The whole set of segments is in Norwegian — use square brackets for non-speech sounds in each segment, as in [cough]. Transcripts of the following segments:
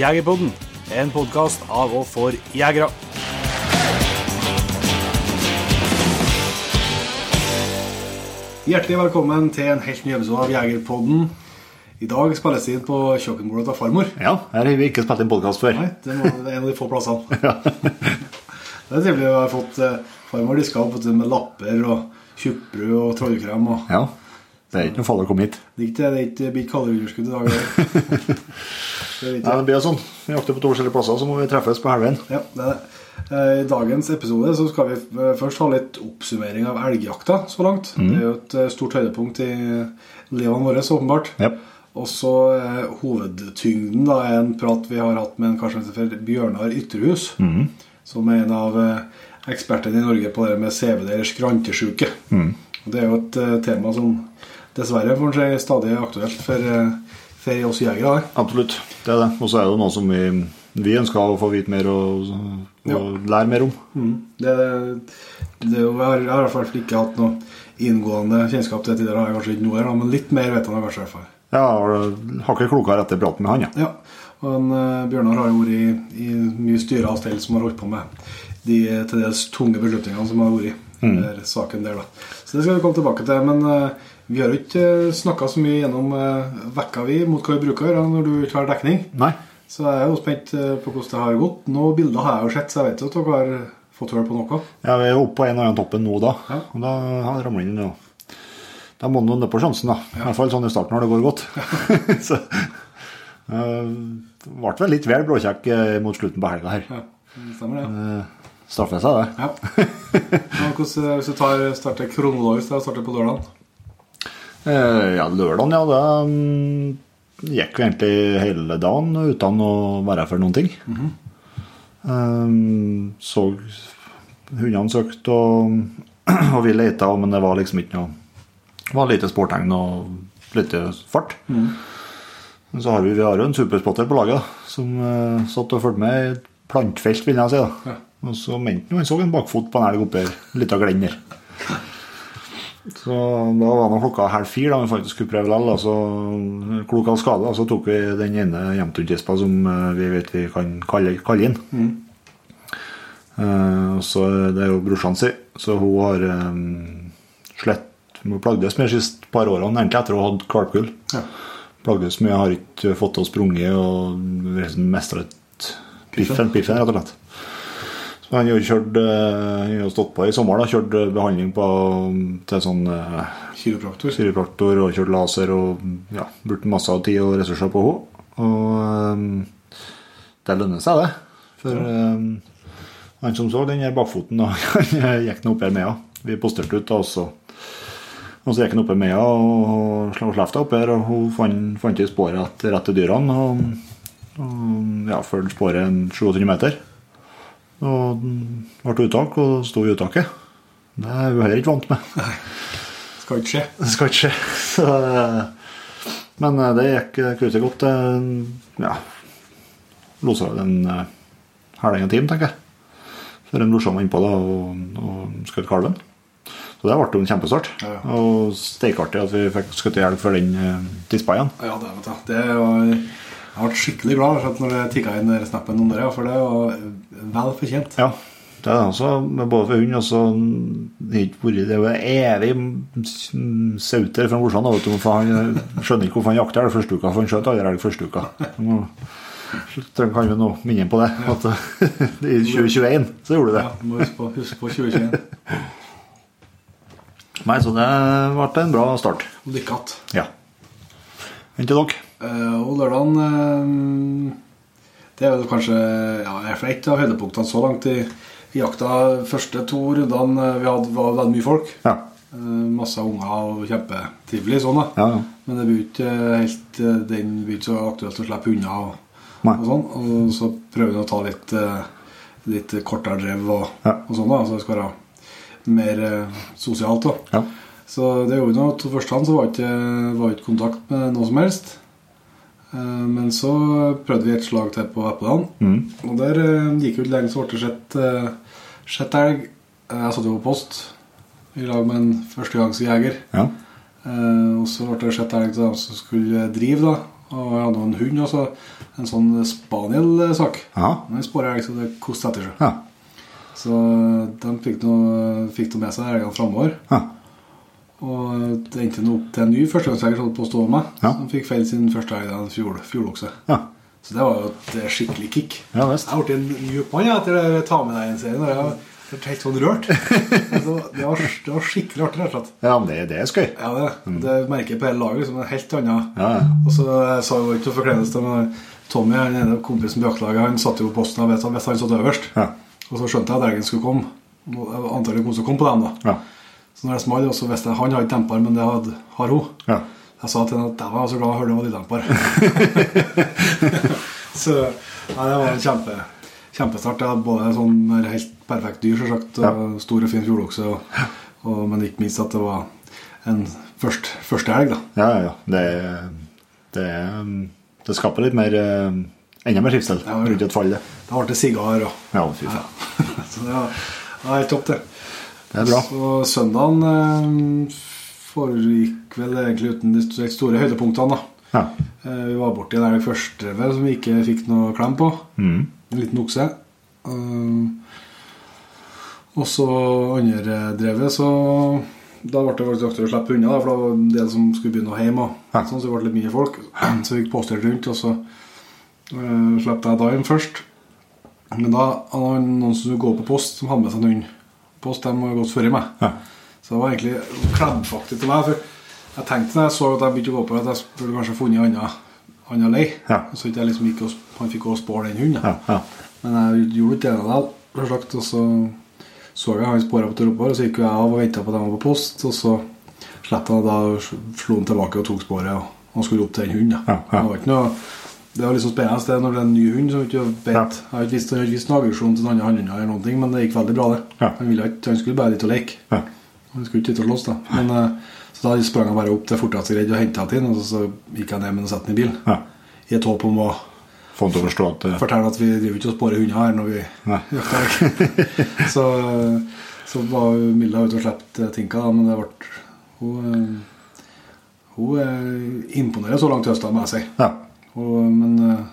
Jegerpodden, en podkast av og for jegere. Hjertelig velkommen til en helt ny episode av Jegerpodden. I dag spilles det inn på kjøkkenbordet til farmor. Ja, her har vi ikke spilt inn podkast før. Nei, det må- det er en av de få plassene. [laughs] [laughs] det er trivelig å ha fått eh, farmor diska opp med lapper og tjukkbrød og trollkrem. Og... Ja, Det er ikke noe farlig å komme hit. Det er ikke det ikke blir kaloriunderskudd i dag. det. [laughs] Det ikke. det blir sånn. Vi jakter på to forskjellige plasser, så må vi treffes på helgen. Ja, det er det. Eh, I dagens episode så skal vi eh, først ha litt oppsummering av elgjakta så langt. Det er jo et eh, stort høydepunkt i livene våre, så åpenbart. Yep. Og så eh, hovedtyngden da, er en prat vi har hatt med en kar som heter Bjørnar Ytterhus. Som er en av eh, ekspertene i Norge på det med CVD eller skrantesjuke. Mm. Det er jo et eh, tema som dessverre får en si stadig aktuelt for, eh, for oss jegere. Absolutt. Det er det. Og så er det noe som vi, vi ønsker å få vite mer og, og lære mer om. Mm. Det, det jo, jeg har i hvert fall ikke hatt noe inngående kjennskap til det tidligere. har jeg kanskje ikke noe her, Men litt mer vet han kanskje i hvert fall. Ja, ikke klokere etter praten med han, ja. Ja, og en, uh, Bjørnar har jo vært i, i mye styrer og stell som har holdt på med de til dels tunge beslutningene som har vært i den saken der. da. Så det skal vi komme tilbake til. Men eh, vi har jo ikke uh, snakka så mye gjennom uh, vekka vi mot hva vi bruker når du ikke har dekning. Nei. Så jeg er jo spent eh, på hvordan det har gått. Noen bilder har jeg jo sett, så jeg vet jo at dere har fått høre på noe. Ja, vi er jo oppe på en eller annen toppen nå, da. Ja. Og da har det ramlet inn, og da må du ned på sjansen, da. I hvert fall sånn i starten når det går godt. [laughs] så det ble vel litt vel blåkjekk eh, mot slutten på helga her. Ja, det stemmer det. Uh, straffer seg, det. Ja. [laughs] Ja, hvordan, eh, hvis du tar, starter kronologisk, da, starter på lørdag Eh, ja, lørdagen, ja, det mm, gikk jo egentlig hele dagen uten å være for noen ting. Eh, så hundene søkte, og, [clears throat] og vi leita, men det var liksom ikke noe Det var lite sportegn og lite fart. Men så har vi, vi har jo en superspotter på laget som uh, satt og fulgte med i et plantfelt, vil jeg si. da. Ja. Og så mente han så en bakfot på en elg oppi her, litt av glend der. [laughs] Så da var det klokka halv fire da vi faktisk skulle prøve likevel. da, Så klok av skade, så tok vi den ene hjemtunntispa som eh, vi vet vi kan kalle, kalle inn. Mm. Uh, så Det er jo brorsan sin, så hun har um, slett Hun plagdes med de siste par årene, egentlig etter å ha hatt kvalpkull Ja. Plagdes mye, har ikke fått til å sprunge og liksom mestra piffen, piffen, rett og slett. Han har eh, Han har stått på i sommer, da, kjørt eh, behandling på, til sånn eh, Kiropraktor. kiropraktor og kjørt laser og ja, brukt masse av tid og ressurser på henne. Og eh, det lønner seg, det. For eh, han som så den bakfoten, da, [laughs] han gikk nå opp her med henne. Vi posterte ut, da, også. og så gikk han opp her med henne og slapp slefta opp her, og hun fant, fant i sporet rett til dyrene. Og, og ja, fulgte sporet en 700 meter. Og ble uttak, og sto i uttaket. Det er hun heller ikke vant med. Skal ikke skje. Det skal ikke skje. [laughs] Eh, men eh, det gikk eh, krutet godt. Ja, losa en uh, halvannen time, tenker jeg. Før en losja meg innpå da, og, og skjøt kalven. Så det ble jo en kjempestart. Ja, ja. Og steikartig at vi fikk skutt i for den uh, tispa igjen. Ja, det vet jeg. Det var, jeg ble skikkelig glad når det tikka inn den snappen om det, for det var vel fortjent. Ja. Det er også, med både for hund og så Det er jo evig sauter fra for Han skjønner ikke hvorfor han jakter elg første uka, for han skjøt aldri elg første uka. Trenger kan vi nå minne på det. At [laughs] i 2021 så gjorde du det. Ja, må huske på, huske på 2021. Nei, så det ble en bra start. Lykke. Ja. Vent til dere. Eh, og lørdagen eh, Det er jo kanskje ja, et av høydepunktene så langt i, i jakta. Første to rundene eh, vi hadde, var veldig mye folk. Ja. Eh, masse unger og kjempetrivelig sånn, da. Ja, ja. Men det blir ikke helt eh, Den blir ikke så aktuelt å slippe unna og, og sånn. Og så prøver vi å ta litt, litt kortere drev og, og sånn, da. Så det skal være mer sosialt, da. Ja. Så det gjorde noe. Til første hand så var ikke, var ikke kontakt med noe som helst. Eh, Men så prøvde vi et slag til på Eppeland. Mm. Og der eh, gikk jo ikke lenge, så ble det sett, eh, sett elg. Jeg satt jo på post i lag med en førstegangsjeger. Ja. Og så ble det sett elg til dem som skulle drive, da. Og jeg hadde en hund også. En sånn spaniel-sak. Ja. Den spårer elg, så det koste etter seg. Ja. Så de fikk noe, fikk noe med seg elgene framover. Ja. Og det endte opp til en ny førstegangsjeger som holdt på å stå meg. Ja. Som fikk feil sin første elg, en fjord, fjordokse. Ja. Så det var jo et eh, skikkelig kick. Ja, jeg Jeg blitt en mjuk mann etter det Ta med deg en serien. Jeg ble helt sånn rørt. [laughs] Altså, det, var, det var skikkelig artig, rett og slett. Ja, men det, det er skøy. Ja, det, det merker jeg på hele laget. Liksom, en helt annen Ja, ja. Og så jeg sa jo ikke noe forkledelse, men Tommy, han ene kompisen på jaktlaget, han satt jo på posten og vet hvis han satt øverst. Ja. Og så skjønte jeg at elgen skulle komme. Antakelig kom som kom på dem, da. Ja. Så når jeg smalt, så visste jeg han ikke demper, men det hadde, har hun. Ja. Jeg sa til henne at jeg var så glad jeg hørte det var lyddemper. [laughs] så ja, det var en kjempe, kjempestart. Jeg hadde både sånn helt perfekt dyr, selvsagt, og stor og fin fjordokse, men ikke minst at det var en først, første elg, da. Ja, ja, ja. Det, det, det skaper litt mer eh, Enda mer trivsel Ja, ja. rundt et fall, det. Da ble det sigar og Ja, fy faen. [laughs] Så det var, det var helt topp, det. Det er bra. Så søndagen eh, foregikk vel egentlig uten de store høydepunktene, da. Ja. Eh, vi var borti en elg første drevet som vi ikke fikk noe klem på. Mm. En liten okse. Eh, og så andre drevet, så da ble det faktisk aktuelt å slippe unna, da, for det var en del som skulle begynne å hjem. Og, Ja. sånn, så det ble litt mye folk. [clears throat] Så vi påstyrte postert rundt, og så uh, slapp jeg inn først. Men da hadde han noen som skulle gå på post, som hadde med seg en hund. Post, de har gått før meg. Ja. Så det var egentlig klemfaktig til meg. For jeg tenkte da jeg så at jeg begynte å gå på, at jeg burde kanskje funnet en annen, lei. Ja. Så ikke jeg liksom gikk og, han fikk også spåre den hunden. Ja. Men jeg gjorde ikke det likevel. Og så så jeg han spora på tur oppover, og så gikk jeg av og venta på dem var på post. Og så slapp han, og da slo han tilbake og tok sporet. Og han skulle opp til den hunden. Ja, ja. Det var ikke noe det var liksom spennende det når det er en ny hund som ikke vet Ja. Har ikke visst, han har ikke visst aggresjon til den andre hunden, eller noen ting, men det gikk veldig bra, det. Ja. Han, ville ikke, han skulle bare dit og leke. Ja. Han skulle ikke dit og slåss, da. Men, eh, så da sprang han bare opp til fortest greide og henta han inn, og så, så gikk han ned med den og satte den i bil. Ja. I et håp om å Få til å forstå at det... fortelle at vi driver ikke og sporer hunder her når vi jakter [laughs] så, så var Milla ute og slapp Tinka, da, men det ble Hun, eh, hun eh, imponerer så langt til høsten, må jeg si. Ja. Og, men eh,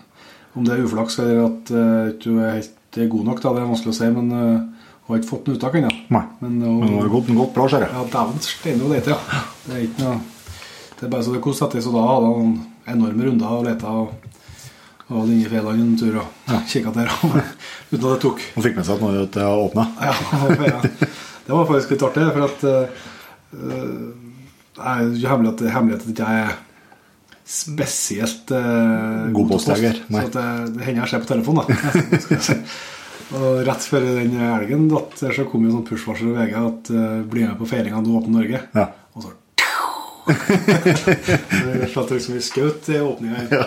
om det er uflaks eller at uh, du er helt er god nok, da, det er vanskelig å si. Men eh, hun har ikke fått noe uttak ennå. Nei. Men, hun har gått, gått bra, ser jeg. ja, dæven steine hun leter, ja. Det er ikke noe Det er bare så det koster etter, så da hadde han enorme runder og leta og, og inni Fjelland en tur og ja. [laughs] kikka der. [laughs] uten at det tok. Han fikk med seg at noe det åpna. Ja, [laughs] ja. Det var faktisk litt artig, for at uh, Det er jo hemmelig at, hemmelig at jeg ikke er spesielt uh, God postjeger, Så at det, det hender jeg ser på telefonen, da. [laughs] Og rett før den elgen datt, så kom jo sånn push-varsel i VG at uh, bli med på feiringa du åpner Norge. Ja. Og så [laughs] slapp liksom vi skjøt i åpninga. Ja.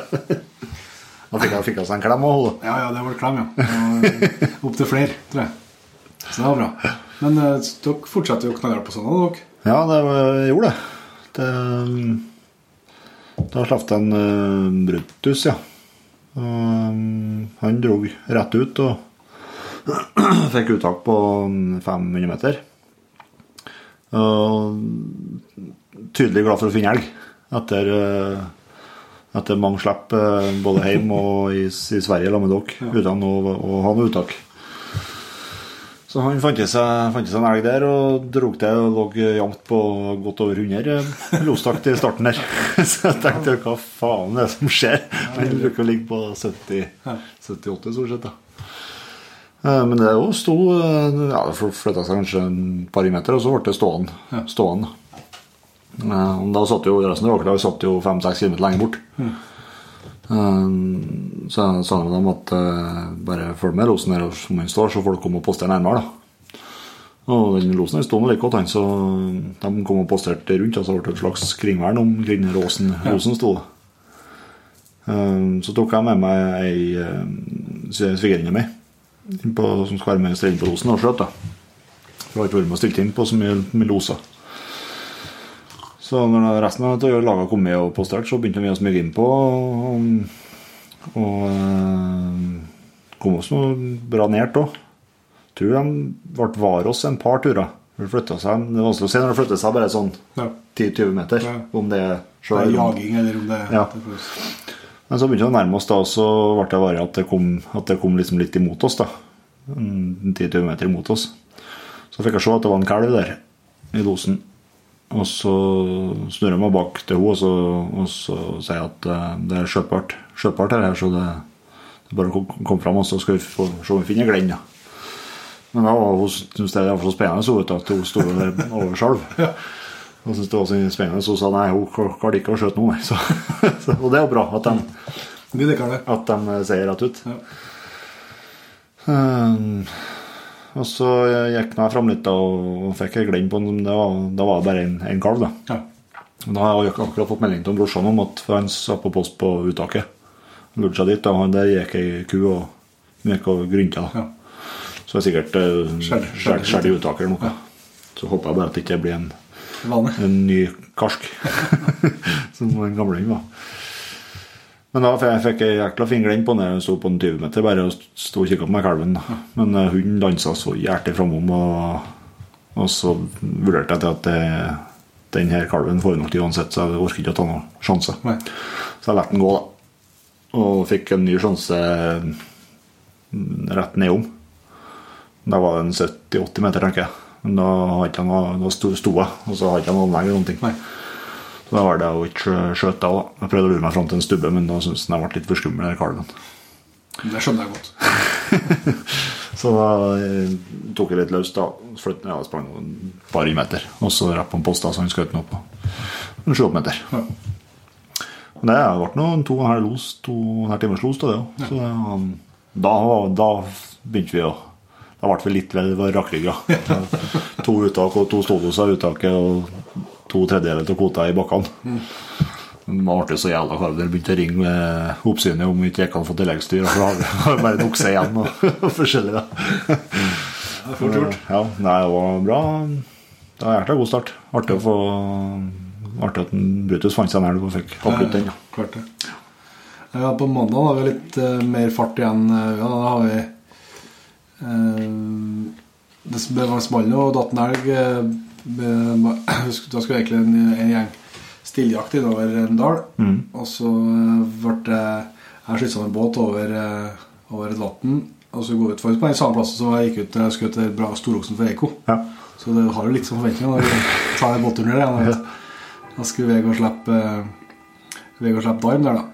Da fikk jeg fikk jeg en klem henne. ja, ja, det var klem, ja. Opp til flere, tror jeg. Så det var bra. Men uh, dere fortsetter jo knallhardt på sånn, dere. Ja, det gjorde det. det da slapp det en uh, Brutus, ja. Um, han dro rett ut og [clears throat] fikk uttak på um, 500 meter. Og tydelig glad for å finne elg etter, uh, etter mange slipp uh, både hjemme og i, i Sverige sammen med dere uten å, å ha noe uttak. Så han fant seg, fant seg en elg der og drog til og lå jevnt på godt over 100 lostakt i starten der. [laughs] Så jeg tenkte hva faen er det som skjer? Han bruker å ligge på 70 78 stort sett. da. Eh, Men det jo sto eh, Ja, det flytta seg kanskje en par meter, og så ble det stående. stående. Eh, Da satt jo resten av åkeren satt jo 5-6 km lenger bort. Um, så jeg sa med dem at eh, bare følg med losen her som han står, så får dere komme og postere nærmere. da. Og den losen her sto like godt, han, så de kom og posterte rundt. Og så ble det et slags kringvern omkring der åsen, losen sto. Um, så tok jeg med meg ei um, svigerinne mi som skal være med og stelle på losen og skjøte. For jeg har ikke vært med og stilt inn på så mye, mye loser. Så når resten av laget kom med og posterte, så begynte vi å smyge innpå. Og, og eh, kom oss noe bra nært òg. Tror de ble var oss en par turer. Det seg, det er vanskelig å se når det flytter seg bare sånn Ja. 10-20 meter. Ja. Om det er Det er jaging, eller om det Ja. er Men så begynte vi å nærme oss, da, og så ble det bare at det kom, at det kom liksom litt imot oss. da. 10-20 meter imot oss. Så fikk jeg se at det var en kalv der i losen. Og så snur jeg meg bak til henne og så, og så sier jeg at eh, det er skjøtbart skjøtbart her, så det, det er bare å kom- komme fram, og så skal vi få, se om vi finner Glenn. Ja. Men da hun syntes det var så spennende så vet at hun sto der over selv [laughs] Hun syntes det var så spennende, så hun sa nei, hun klarte ikke skjøte noe. nei. [laughs] Så, så, og det er jo bra at de, at de sier rett ut. Ja. Um, og så gikk jeg fram litt og fikk jeg Glenn på den. Det var, da var det bare en, en kalv. da. Ja. Da har jeg akkurat fått melding til brorsan om at han satt på post på uttaket. Han lurte seg dit, og han der gikk ei ku og gikk og grynta. Ja. Så det er sikkert skjær- skjært i uttaket eller noe. Ja. Så håper jeg bare at det ikke blir en, en ny karsk, [laughs] som den gamle var. Men da fikk- fikk jeg jækla fin Glenn på den. Jeg sto på en 20 meter bare og sto og kikka på meg kalven. Men hun hunden dansa så hjertelig framom, og, og så vurderte jeg til at det, den her kalven får nok til uansett, så jeg orker ikke å ta noen sjanse. Nei. Så jeg lot den gå, da. Og fikk en ny sjanse mm, rett nedom. Da var det en 70-80 meter, tenker jeg. Men da, hadde jeg noe, da sto jeg, og så hadde jeg noe anlegg eller noen ting. Nei. Da var det jo ikke skjøt da. Jeg prøvde å lure meg fram til en stubbe, men da syntes jeg ble litt for skummel, den kalven. Det skjønner jeg godt. [laughs] Så da eh, tok jeg litt løs, da. Flytt, ja, sprang noen par meter. Og så rett på en post, da, så han skjøt den opp på sju-åtte meter. Ja. Det ble noen to og en los, to halv timers los av det òg. Så um, da, da begynte vi å Da ble vi litt vel rakrygga. [laughs] to uttak og to ståloser i uttaket og to tredjedeler av kvota i bakkene. Det var artig så jævla. Dere begynte å ringe oppsynet om vi ikke kan an få tilleggsdyr. For da har [laughs] vi bare en okse igjen og, [laughs] og forskjellig. da. Det er fort gjort. Ja, nei, det var bra. Det var hjertelig god start. Artig å få Artig at Brutus fant seg en elv og fikk avslutte den. ja. Klart det. Ja, på mandag har vi litt uh, mer fart igjen. eh, Ja, da har vi uh, Det ble smalt og datt en elg. be- [clears throat] Da skulle egentlig en, en gjeng stilljakt innover en dal. Og så eh, ble det Jeg skytte sammen en båt over, eh, over et vann. Og så går vi ut på den samme plassen som jeg gikk ut jeg skjøt bra storoksen for Eiko. Ja. Så det har jo litt som forventninger når du tar den båtturen der. igjen. Da skulle Vegard slippe uh, Vegard slippe Darm der, da.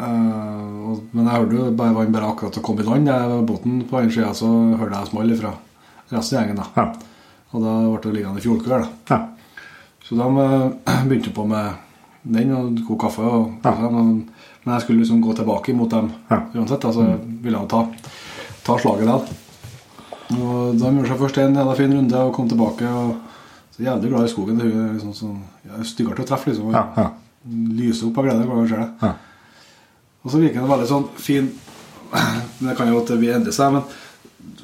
Uh, og, men jeg hørte jo bare var han bare akkurat å komme i land. Jeg båten på den sida, så hørte jeg small fra resten av gjengen. da Ja. Og da ble det liggende da Ja. Så de eh, [clears throat] begynte på med den og koke kaffe. Og, Ja. men jeg skulle liksom gå tilbake mot dem Ja. uansett. Da, så ville jeg ta, ta slaget der. Og De gjorde seg først en jævla fin runde og kom tilbake. Og så Jævlig glad i skogen. Det er sånn, ja, styggere til å treffe. liksom Ja, ja. Lyser opp av glede hver gang det. Ja. Og så virker den veldig sånn fin [clears throat] Det kan jo at vi endrer seg, men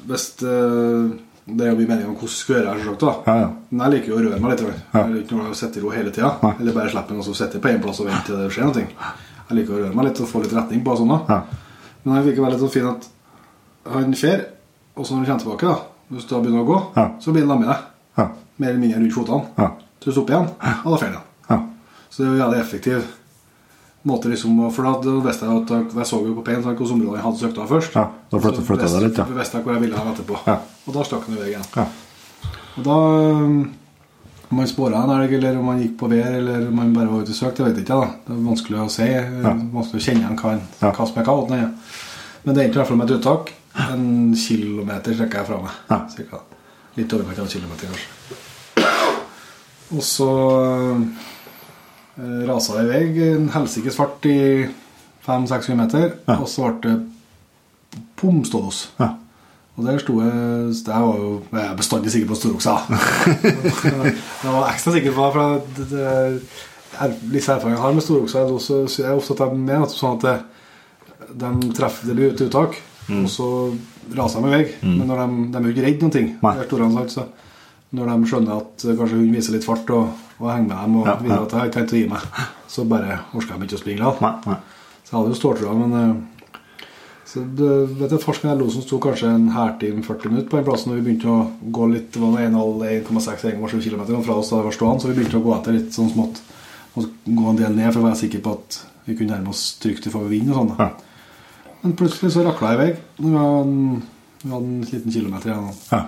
hvis eh, Det er jo mye meninger om hvordan skal gjøre det, da. Ja, ja. Men jeg liker jo å røre meg litt. Jeg liker ikke å sitte i ro hele tida. Eller bare slippe den og så sitte på én plass og vente til det skjer noe. Jeg liker å røre meg litt og få litt retning på sånn. da. Ja. Men jeg virker veldig sånn fin at han fer, og så når han kommer tilbake, da hvis du da begynner å gå, så blir han lammet deg. Ja. Mer eller mindre rundt fotene. Ja. Så du stopper igjen, og da fer han igjen. Ja. Så det er jo jævlig effektiv måte liksom For da visste jeg at jeg så jo på Pain hvilke områder jeg hadde søkt av først. Ja, da flyttet- det litt, ja. visste jeg hvor jeg ville ha etterpå. Ja. Og da stakk han i vei igjen. Ja. Og da um, Om man spora en elg, eller om man gikk på vær, eller om man bare var ute og søkte, det vet ikke da Det er vanskelig å si. Vanskelig å kjenne igjen hva, Ja. som er hva. den er. Men det endte i hvert fall med et uttak. En kilometer trekker jeg fra meg. Ja. Cirka. Litt av en kilometer, kanskje. Og så eh, rasa det i vei en helsikes fart i 500-600 meter, Ja. og så ble det pomstålos. Ja. Og der sto jeg Jeg var jo jeg er bestandig sikker på storoksa. [laughs] jeg var ekstra sikker på for det, det, er- litt erfaring jeg har med storoksa, er også, så jeg er ofte at de med sånn at det, de treffer det blir et uttak, og så raser de i vei. Men når de, de er jo ikke redd noen ting. Nei. Når de skjønner at eh, kanskje hun viser litt fart og, og henger med dem og Ja, viser ja. at jeg har ikke tenkt å gi meg, så bare orker de ikke å springe. Da. Så jeg hadde jo ståltrua, men eh, så det, vet du, Forskeren losen sto kanskje en hærtime 40 minutter på den plassen når vi begynte å gå litt Det var 1,6-1,7 km fra oss da det var stående, så vi begynte å gå etter litt sånn smått. Og gå en del ned for å være sikker på at Vi kunne nærmest trygt til for vind og sånn. Ja. Men plutselig så rakla jeg i vei. Vi hadde en, en liten kilometer igjen. Ja.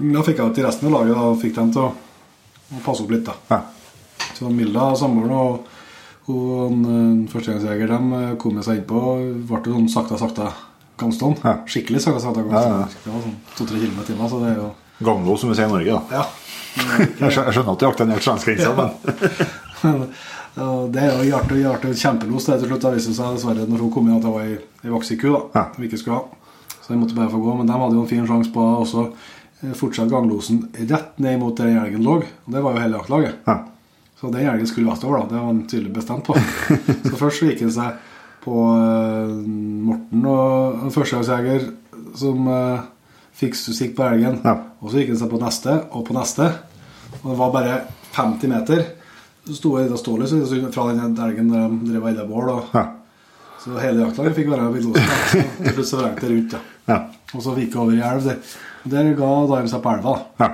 Da fikk jeg til resten av laget og fikk dem til å, å passe opp litt. da. Ja. Så Milda, samboeren og, og en førstegangsjeger de eh, kom seg innpå. Ble det sånn sakte, sakte gangstånd. Ja. Skikkelig sakte, sakte Ja, ja, gangstånd. Det var sånn to-tre kilometer i timen, så det er jo Ganglo, som vi sier i Norge, da. Ja. [laughs] Jeg skjønner at du jakter ned svenskegrensa, men [laughs] Ja, det er jo Hjarte, Hjarte kjempelos det til slutt. Det viste seg dessverre når hun kom inn at det var ei, ei voksen ku da, Ja. vi ikke skulle ha. Så jeg måtte bare få gå. Men de hadde jo en fin sjanse på også eh, fortsette ganglosen rett ned mot der elgen lå. Og det var jo hele jaktlaget. ja. Så den elgen skulle vestover, da. Det var han tydelig bestemt på. [laughs] Så først så gikk han seg på eh, Morten og en førstegangsjeger som uh, fikk sikk på elgen. Ja. Og så gikk han seg på neste og på neste. Og det var bare 50 meter. Så sto jeg og stålet så fra den elgen der de drev og eide bål. Ja. Så hele jaktlaget fikk være med i og Så Til slutt så vrengte det rundt. Ja. Ja. Og så gikk jeg over i elv. Der ga de seg på elva. ja.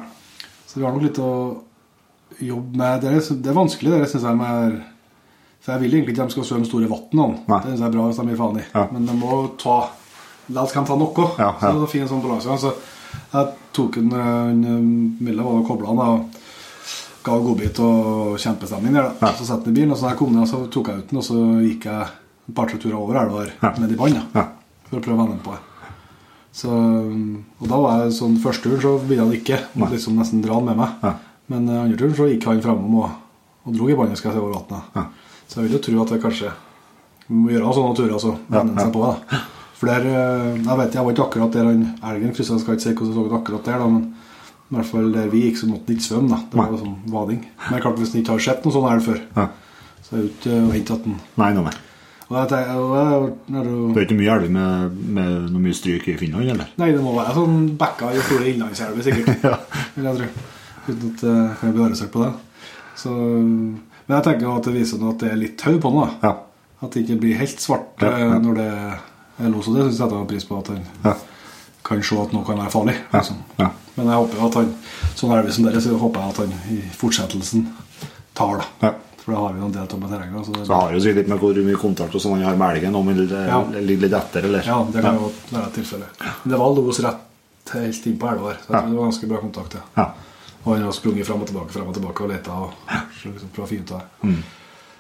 Så vi har nok litt å jobbe med. Det er, det er vanskelig, det syns jeg. Med, for jeg vil egentlig ikke at de skal svømme store vann. Det synes jeg er bra hvis de gir faen i. Ja. Men de må ta Likevel oss kan ta noe. Ja, ja. Så det er fin sånn balanse. Så jeg tok en, en Milla var kobla han og ga godbit og kjempestemning der. da. Ja. Så satte han i bilen, og så jeg kom ned, så tok jeg ut den, og så gikk jeg et par-tre turer over elva i vann. Ja. For å prøve å vende den på. Så, og da var jeg sånn Første turen så ville han ikke. Måtte liksom nesten dra han med meg. Ja. Men uh, andre turen så gikk han framom og, og dro i båndet skal jeg si, over vannet. Ja. Så jeg vil jo tro at det kanskje vi må gjøre sånne turer Altså, så ja. seg på det. For der, eh, jeg vet jeg var ikke akkurat der han elgen kryssa, jeg skal ikke si hvordan det så ut akkurat der, da, men i hvert fall der vi gikk, så måtte han ikke svømme. da. Det var jo sånn vading. Men klart hvis han ikke har sett noe sånn elg før, ja. så er det jo ikke å vente at han Tenker, når du, Det er ikke mye elg med, med noe mye stryk i Finland, eller? Nei, det må være sånn bekka i store innlandselver, sikkert. [laughs] Ja. Vil jeg tro. Uten at eh, jeg kan bli arrestert på det. Så, men jeg tenker at det viser noe at det er litt tau på den. da. Ja. At det ikke blir helt svart Ja, eh, ja. når det er los. Og det syns jeg setter pris på. At han Ja. kan se at noe kan være farlig. Ja. Liksom. ja. Men jeg håper at han sånn elver som dere, så håper jeg at han i fortsettelsen tar, da. For da har vi jo en del av terrenget. Så det, Så har jo sikkert med hvor mye kontakt og sånn han har med elgen, om han Ja. ligger litt etter, eller? ja, det kan jo være et tilfelle. Det var los rett helt inn på elva her, så jeg Ja. det var ganske bra kontakt. Ja. Ja. Og han har sprunget fram og tilbake frem og tilbake og leta og liksom prøvd å finne ut av det. Mm.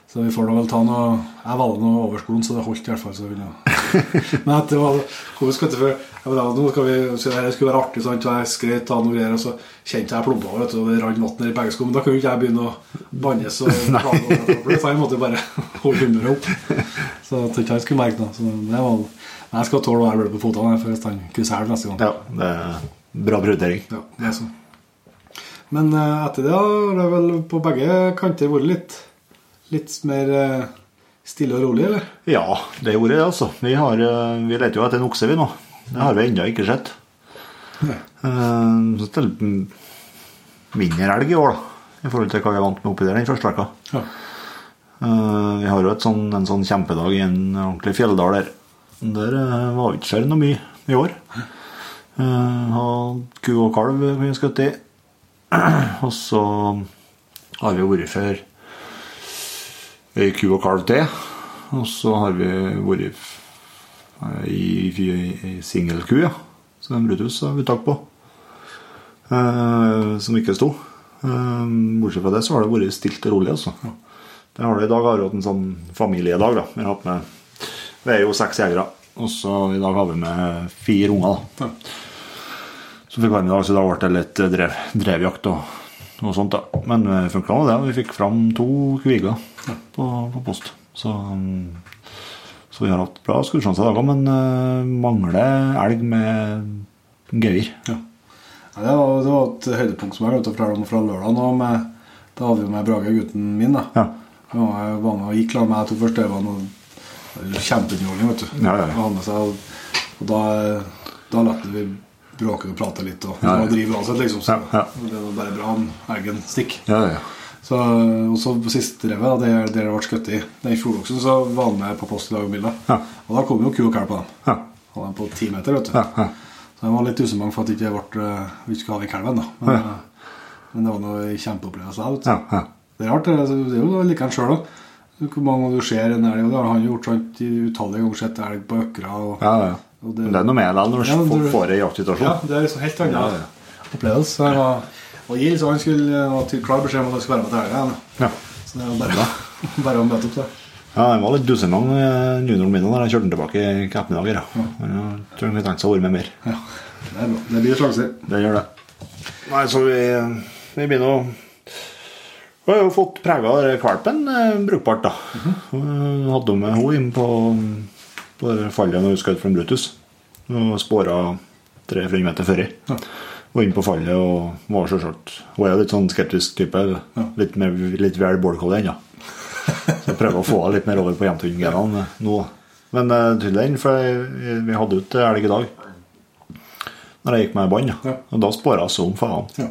Så vi får da vel ta noe Jeg valgte noe overskolen, så det holdt i hvert fall. Så vil kunne- [laughs] Men at det var komisk, jeg nå skal vi, det skulle være artig, sant? og jeg skreit, ta noe greier, og så kjente jeg plumpa over, vet du, og det rant vann ned i begge. Men da kunne ikke jeg begynne å bannes og så [laughs] jeg måtte jo bare [laughs] holde humøret opp. Så jeg tenkte han skulle merke noe. Så det var Men jeg skal tåle å være blød på for hvis han krysser elv neste gang. ja. Det er bra prioritering. Ja, det er sånn. Men eh, etter det har det vel på begge kanter vært litt, litt mer eh, stille og rolig, eller? Ja, det gjorde det, altså. Vi, har, eh, vi leter jo etter en okse, vi nå. Det har vi ennå ikke sett. Eh, Så det er mindre elg i år, da. I forhold til hva vi er vant med oppi der den første veka. Ja. Eh, Vi har jo sånn, en sånn kjempedag i en ordentlig fjelldal der. Der var vi ikke skjedd noe mye i år. Hadde ku og kalv vi skutt i. [clears throat] Og så har vi vært for ei ku og kalv til. Og så har vi vært i, i, i singelku, ja. Så en Brutus har vi tak på. Eh, som ikke sto. Eh, bortsett fra det så har det vært stilt og rolig, altså. Det har det I dag har vi hatt en sånn familiedag. da. Vi, har hatt med, vi er jo seks jegere, og så i dag har vi med fire unger. da. Ja. Så fikk med i dag, så da ble det litt drev, drevjakt og, og sånt. da. Men det funka nå, det. Vi fikk fram to kviger på, på post. Så, um, så vi har hatt bra skuddsjanser men uh, mangler elg med gevir. Ja. Ja, det, var, det var et høydepunkt som jeg glemte å fortelle om fra lørdag. nå med- Da hadde vi med Brage, gutten min. da. Ja. Ja, jeg var med og gikk sammen med jeg to første øvene. det var jo Kjempeunderholdning, vet du. Ja, ja. Og seg, og, og da, da lot vi bråke og prate litt og, Ja, ja. og drive uansett, liksom. Så Ja, ja. det var bare bra om elgen stikker. Ja, ja. Så, og så på siste revet, da, der, der det ble skutt i den fjordoksen, så var han med på post i dag og bilde. Ja. Og da kom jo ku og kalv på dem. Ja. Han var på ti meter, vet du. Ja, ja. Så jeg var litt usemang for at det ikke ble, eh, vi ikke skulle ha den kalven. da. Men, ja. men det var noe kjempeopplevelse. Ja, ja. Det er rart, det er, det er jo like han sjøl òg. Hvor mange du ser en elg, og det har han gjort sånn utallige ganger sett elg på økra. Og, Ja, ja. og Men det er noe med det når du får- ei jaktsituasjon. Ja, det er liksom helt ja. opplevelse. Så jeg var, og Gild, så han skulle ha klar beskjed om at han skulle være med til helga. Ja. Så det var bare, [laughs] bare å møte opp det Ja, han var litt dussemang, eh, junioren min, da jeg kjørte den tilbake i ettermiddag. Ja. jeg tror han tenkte seg å være med mer. Ja, det er bra. Det blir sjanser. Det gjør det. Nei, så vi, vi begynner å Vi har jo fått prega valpen eh, brukbart, da. Vi hadde med henne inn på, på det fallet når vi skjøt fra en Brutus. Og spåra 300 meter før. Ja. Og inn på fallet og var selvsagt Hun er jo litt sånn skeptisk type. Litt, mer, litt vel bålkolle ennå. Så jeg prøver å få henne litt mer over på jevntungengenene nå. Men uh, til den, for jeg, vi hadde ut elg i dag. Når jeg gikk med bånd. Ja. Og da spåra jeg som faen. Ja.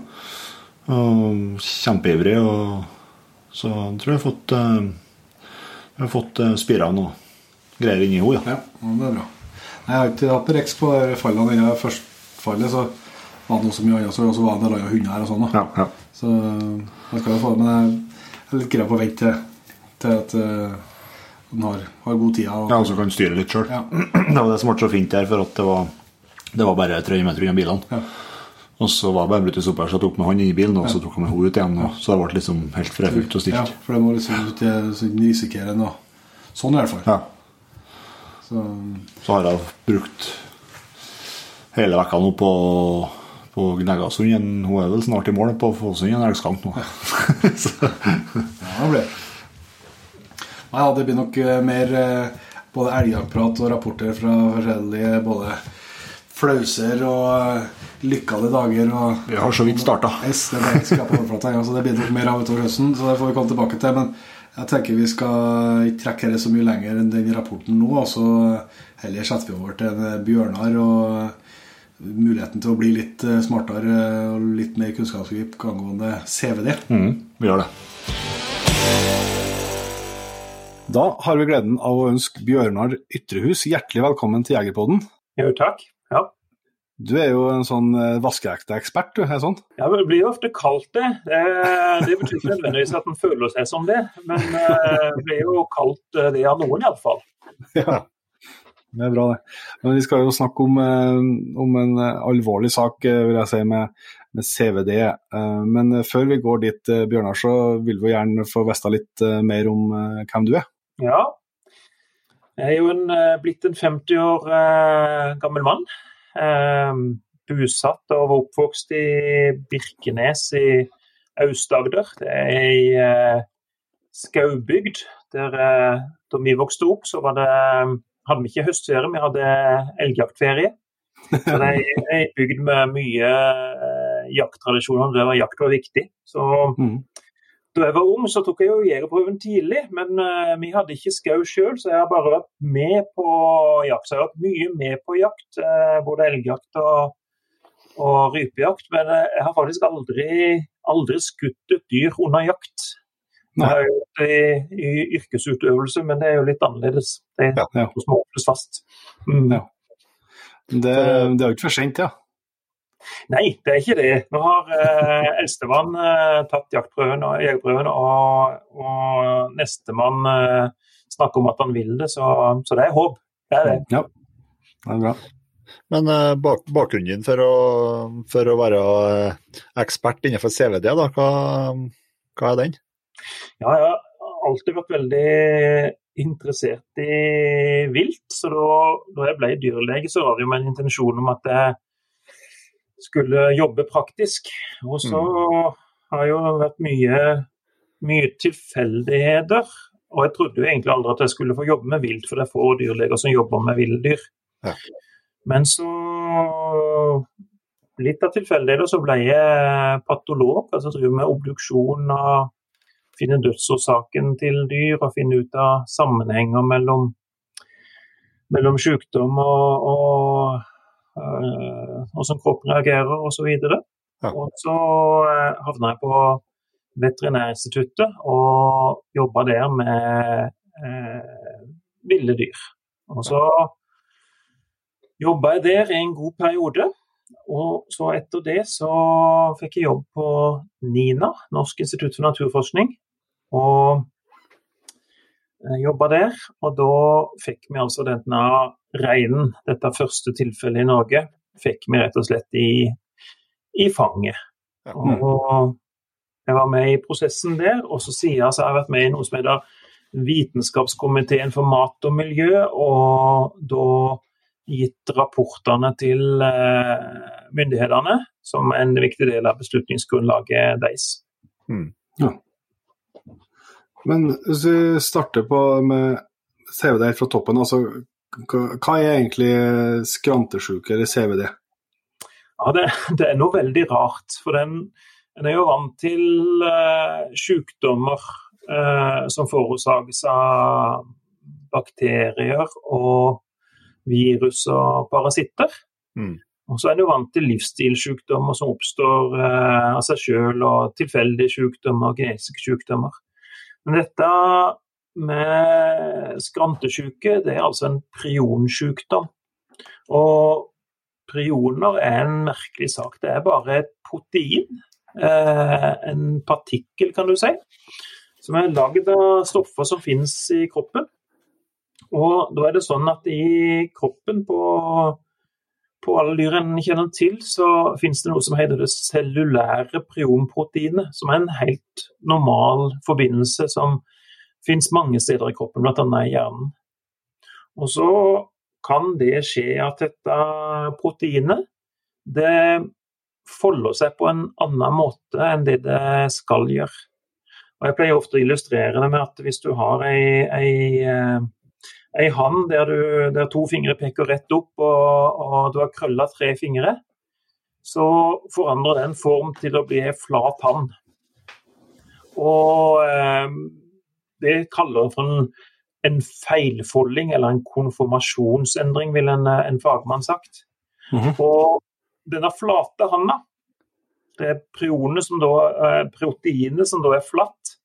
Og kjempeivrig. Og så jeg tror jeg har fått uh, Jeg har fått uh, spira noe greier inni henne. Ja. Ja, ja, det er bra. Jeg har ikke hatt reks Rex på fallene. ennå. Først fallet så var noe så mye annet, så så var det en del hunder her og sånn. Ja, ja. Så jeg skal jo få det, men jeg er litt grei på å vente til, til at uh, den har, har god tid. Og, Ja, og så kan styre litt sjøl. Ja. [clears throat] Det var det som ble så fint her, for at det var, det var bare 300 meter unna bilene. Ja. Og så var det bare Brutus oppe her, så jeg tok med han inn i bilen, og så tok jeg med henne ut igjen. Og, så det ble liksom helt fredfullt og ja, for det må liksom ikke risikere noe sånn i hvert fall. Ja. Så, Så har jeg brukt hele vekka nå på, på Gnegasund. Hun er vel snart i mål på Fossund en elgskank nå. [laughs] ja, det blir. Ja, det blir nok eh, mer eh, både elgjaktprat og rapporter fra forskjellige både flauser og eh, lykkede dager. og vi har så vidt starta. Yes, [laughs] det, ja, så det blir nok mer av utover høsten, så det får vi komme tilbake til. Men jeg tenker vi skal ikke trekke det så mye lenger enn den rapporten nå. og så heller setter vi over til en Bjørnar og muligheten til å bli litt eh, smartere og litt mer kunnskapsgrip angående CVD. Mm, vi gjør det. Da har vi gleden av å ønske Bjørnar Ytrehus hjertelig velkommen til Jegerpodden. Jo, takk. Ja. Du er jo en sånn eh, vaskeekte ekspert, du. er sånn? ja, det blir jo ofte kalt det. Det, det betyr ikke nødvendigvis at en føler seg som det, men eh, det blir jo kalt eh, det av noen iallfall. [laughs] Ja, det er bra det. Men vi skal jo snakke om, eh, om en eh, alvorlig sak, eh, vil jeg si, med, med CVD. Men før vi går dit, Bjørnar, så vil vi gjerne få vite litt mer om hvem du er. Ja. Jeg er jo en, blitt en 50 år gammel mann. busatt og oppvokst i Birkenes i Aust-Agder. Det er ei skaubygd. Der, da vi vokste opp, så var det, hadde vi ikke høstferie, vi hadde elgjaktferie. Så det er ei bygd med mye eh, jakttradisjoner. Det var jakt var viktig. Så mm. da jeg var ung, så tok jeg jo jegerprøven tidlig, men eh, vi hadde ikke skau sjøl, så jeg har bare vært med på jakt. Så jeg har vært mye med på jakt, eh, både elgjakt og, og rypejakt. Men eh, jeg har faktisk aldri, aldri skutt et dyr under jakt. Jeg har gjort det i, i yrkesutøvelse, men det er jo litt annerledes. Det er Ja, ja. noe som åpnes fast. Mm. Ja. Det, det er jo ikke for sent, ja. Nei, det er ikke det. Nå har eh, eldstemann eh, tatt jaktprøven og jegerprøven, og, og nestemann eh, snakker om at han vil det, så, så det er håp. Det er det. Ja, det er bra. Men eh, bak, bakgrunnen din for å, for å være eh, ekspert innenfor CVD, da, hva, hva er den? Ja, jeg har alltid vært veldig interessert i vilt, så da, da jeg ble dyrlege, så var det jo med en intensjon om at jeg skulle jobbe praktisk. Og så har det jo vært mye, mye tilfeldigheter. Og jeg trodde jo egentlig aldri at jeg skulle få jobbe med vilt, for det er få dyrleger som jobber med villdyr. Ja. Men så Litt av tilfeldigheter så ble jeg patolog, altså driver med obduksjon og finne dødsårsaken til dyr og finne ut av sammenhenger mellom, mellom sykdom og, og øh, hvordan kroppen reagerer osv. Ja. Og så øh, havna jeg på Veterinærinstituttet og jobba der med øh, ville dyr. Og så jobba jeg der i en god periode. Og så etter det så fikk jeg jobb på NINA, Norsk institutt for naturforskning. Og jobba der, og da fikk vi altså denne reinen, dette første tilfellet i Norge, fikk vi rett og slett i, i fanget. Og jeg var med i prosessen der, og så siden så har jeg vært med i noe som heter Vitenskapskomiteen for mat og miljø, og da gitt rapportene til eh, myndighetene som en viktig del av beslutningsgrunnlaget deres. Mm. Ja. Men hvis vi starter på med CVD fra toppen, altså hva er egentlig skrantesjuke eller CVD? Ja, det, det, er noe veldig rart. For den, en er jo vant til uh, sykdommer uh, som forårsakes av bakterier og virus og parasitter. Mm. Og så er en jo vant til livsstilssykdommer som oppstår uh, av seg sjøl, og tilfeldige sykdommer og genetiske sykdommer. Men dette med skrantesjuke, det er altså en prionsjukdom. Og prioner er en merkelig sak. Det er bare et protein, eh, en partikkel kan du si, som er lagd av stoffer som finnes i kroppen. Og da er det sånn at i kroppen på, på alle dyr en kjenner til, så finnes det noe som heter det cellulære prionproteinet, som er en helt normal forbindelse som finnes mange steder i kroppen, bl.a. i hjernen. Og så kan det skje at dette proteinet det folder seg på en annen måte enn det det skal gjøre. Og Jeg pleier ofte å illustrere det med at hvis du har ei, ei, eh, ei hand der, du, der, to fingre peker rett opp, og, og du har krølla tre fingre, så forandrer den form til å bli ei flat hand. Og eh, det kaller for en, en, feilfolding eller en konformasjonsendring, vil en, en fagmann sagt. Mm -hmm. Og denne flate handa, det prionet som da, eh, proteinet som da er flatt,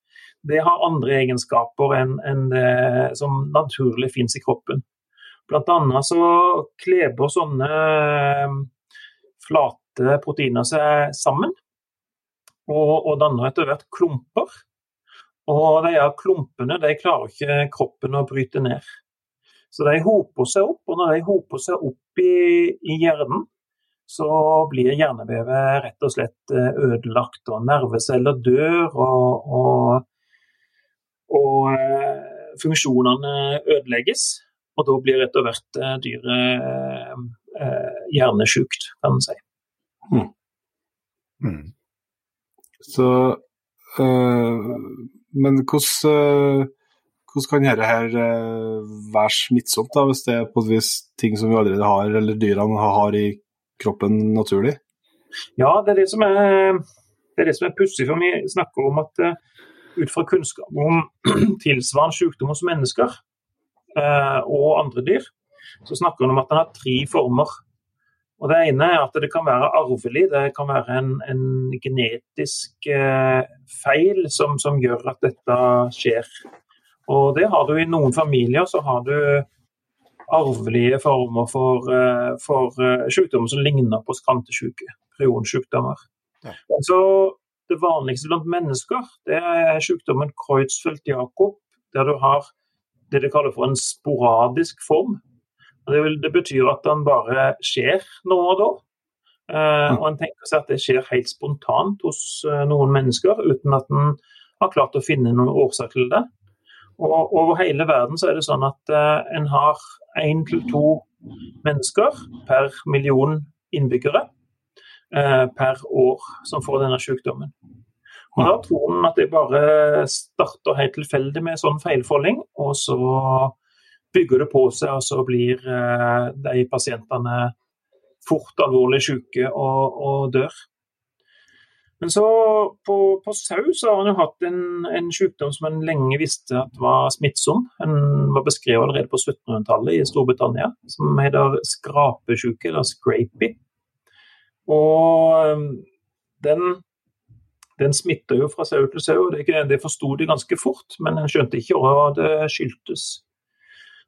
det har andre egenskaper enn, enn det som naturlig finnes i kroppen. Blant annet så kleber sånne eh, flate proteiner seg sammen og, og danner etter hvert klumper. Og de klumpene de klarer ikke kroppen å bryte ned. Så de hoper seg opp, og når de hoper seg opp i, i hjernen, så blir hjernevevet rett og slett eh, ødelagt, og nerveceller dør, og, og, og uh, funksjonene ødelegges. Og da blir og slett uh, dyret uh, hjernesjukt, kan man si. Mm. Mm. Så men hvordan, eh, hvordan kan dette her eh, være smittsomt, da, hvis det er på et vis ting som vi allerede har, eller dyrene har i kroppen naturlig? Ja, det er det som er, det er, er pussig. For vi snakker om at ut fra kunnskap om [clears throat] tilsvarende sykdom hos mennesker eh, og andre dyr, så snakker han om at den har tre former. Og Det ene er at det kan være arvelig, det kan være en, en genetisk eh, feil som, som, gjør at dette skjer. Og det har du I noen familier så har du arvelige former for, eh, for uh, sykdommer som ligner på skrantesjuke, prionsykdommer. Ja. Så Det vanligste blant mennesker det er sykdommen Kreutzfeldt-Jakob, der du har det de kaller for en sporadisk form. Det, vil, det, betyr at den bare skjer nå og da. Eh, og en tenker seg at det skjer helt spontant hos uh, noen mennesker, uten at en har klart å finne noen årsak til det. Og over hele verden så er det sånn at eh, en har én til to mennesker per million innbyggere per år som får denne sykdommen. Og Da tror en at det bare starter helt tilfeldig med sånn feilfolding, og så bygger det på seg, og så blir eh, de pasientene fort alvorlig syke og, og dør. Men så på, på, sau så har han jo hatt en, en sykdom som en lenge visste at var smittsom. Den var beskrevet allerede på 1700-tallet i Storbritannia, som heter skrapesjuke, eller scrapy. Og um, den, den smitter jo fra sau til sau. Det, det forsto de ganske fort, men en skjønte ikke hva det skyldtes.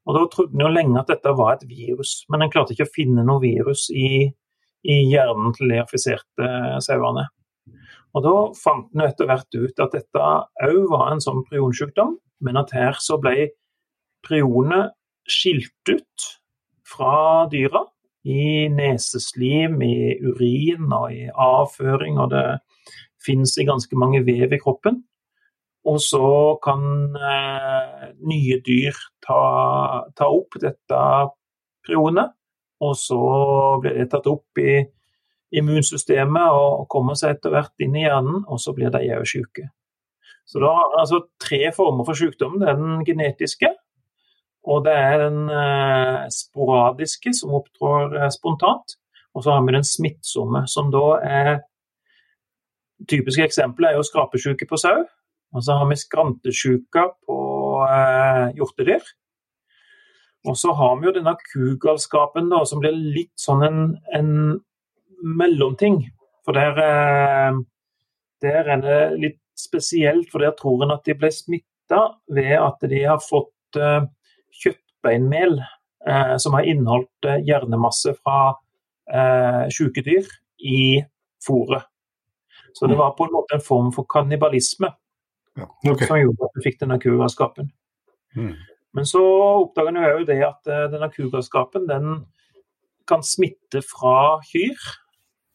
Og Da trodde en jo lenge at dette var et virus, men en klarte ikke å finne noe virus i, i hjernen til de affiserte sauene. Og Da fant en etter hvert ut at dette òg var en sånn prionsykdom, men at her så ble prionet skilt ut fra dyra i neseslim, i urin og i avføring, og det finnes i ganske mange vev i kroppen. Og så kan eh, nye dyr ta, ta, opp dette prionet, og så blir det tatt opp i immunsystemet og kommer seg etter hvert inn i hjernen, og så blir de òg syke. Så da har altså tre former for sykdom. Det er den genetiske, og det er den eh, sporadiske, som opptrår eh, spontant. Og så har vi den smittsomme, som da er Typiske eksempler er jo skrapesjuke på sau. Og så har vi skrantesjuka på eh, hjortedyr. Og så har vi jo denne kugalskapen da, som blir litt sånn en, en mellomting. For der, eh, der, er det litt spesielt, for der tror en at de ble smitta ved at de har fått eh, kjøttbeinmel eh, som har inneholdt eh, hjernemasse fra eh, sjuke dyr i fôret. Så det var på en måte en form for kannibalisme Ja, okay. som gjorde at du fikk denne kugalskapen. Mm. Men så oppdager en jo det at eh, denne kugalskapen den kan smitte fra kyr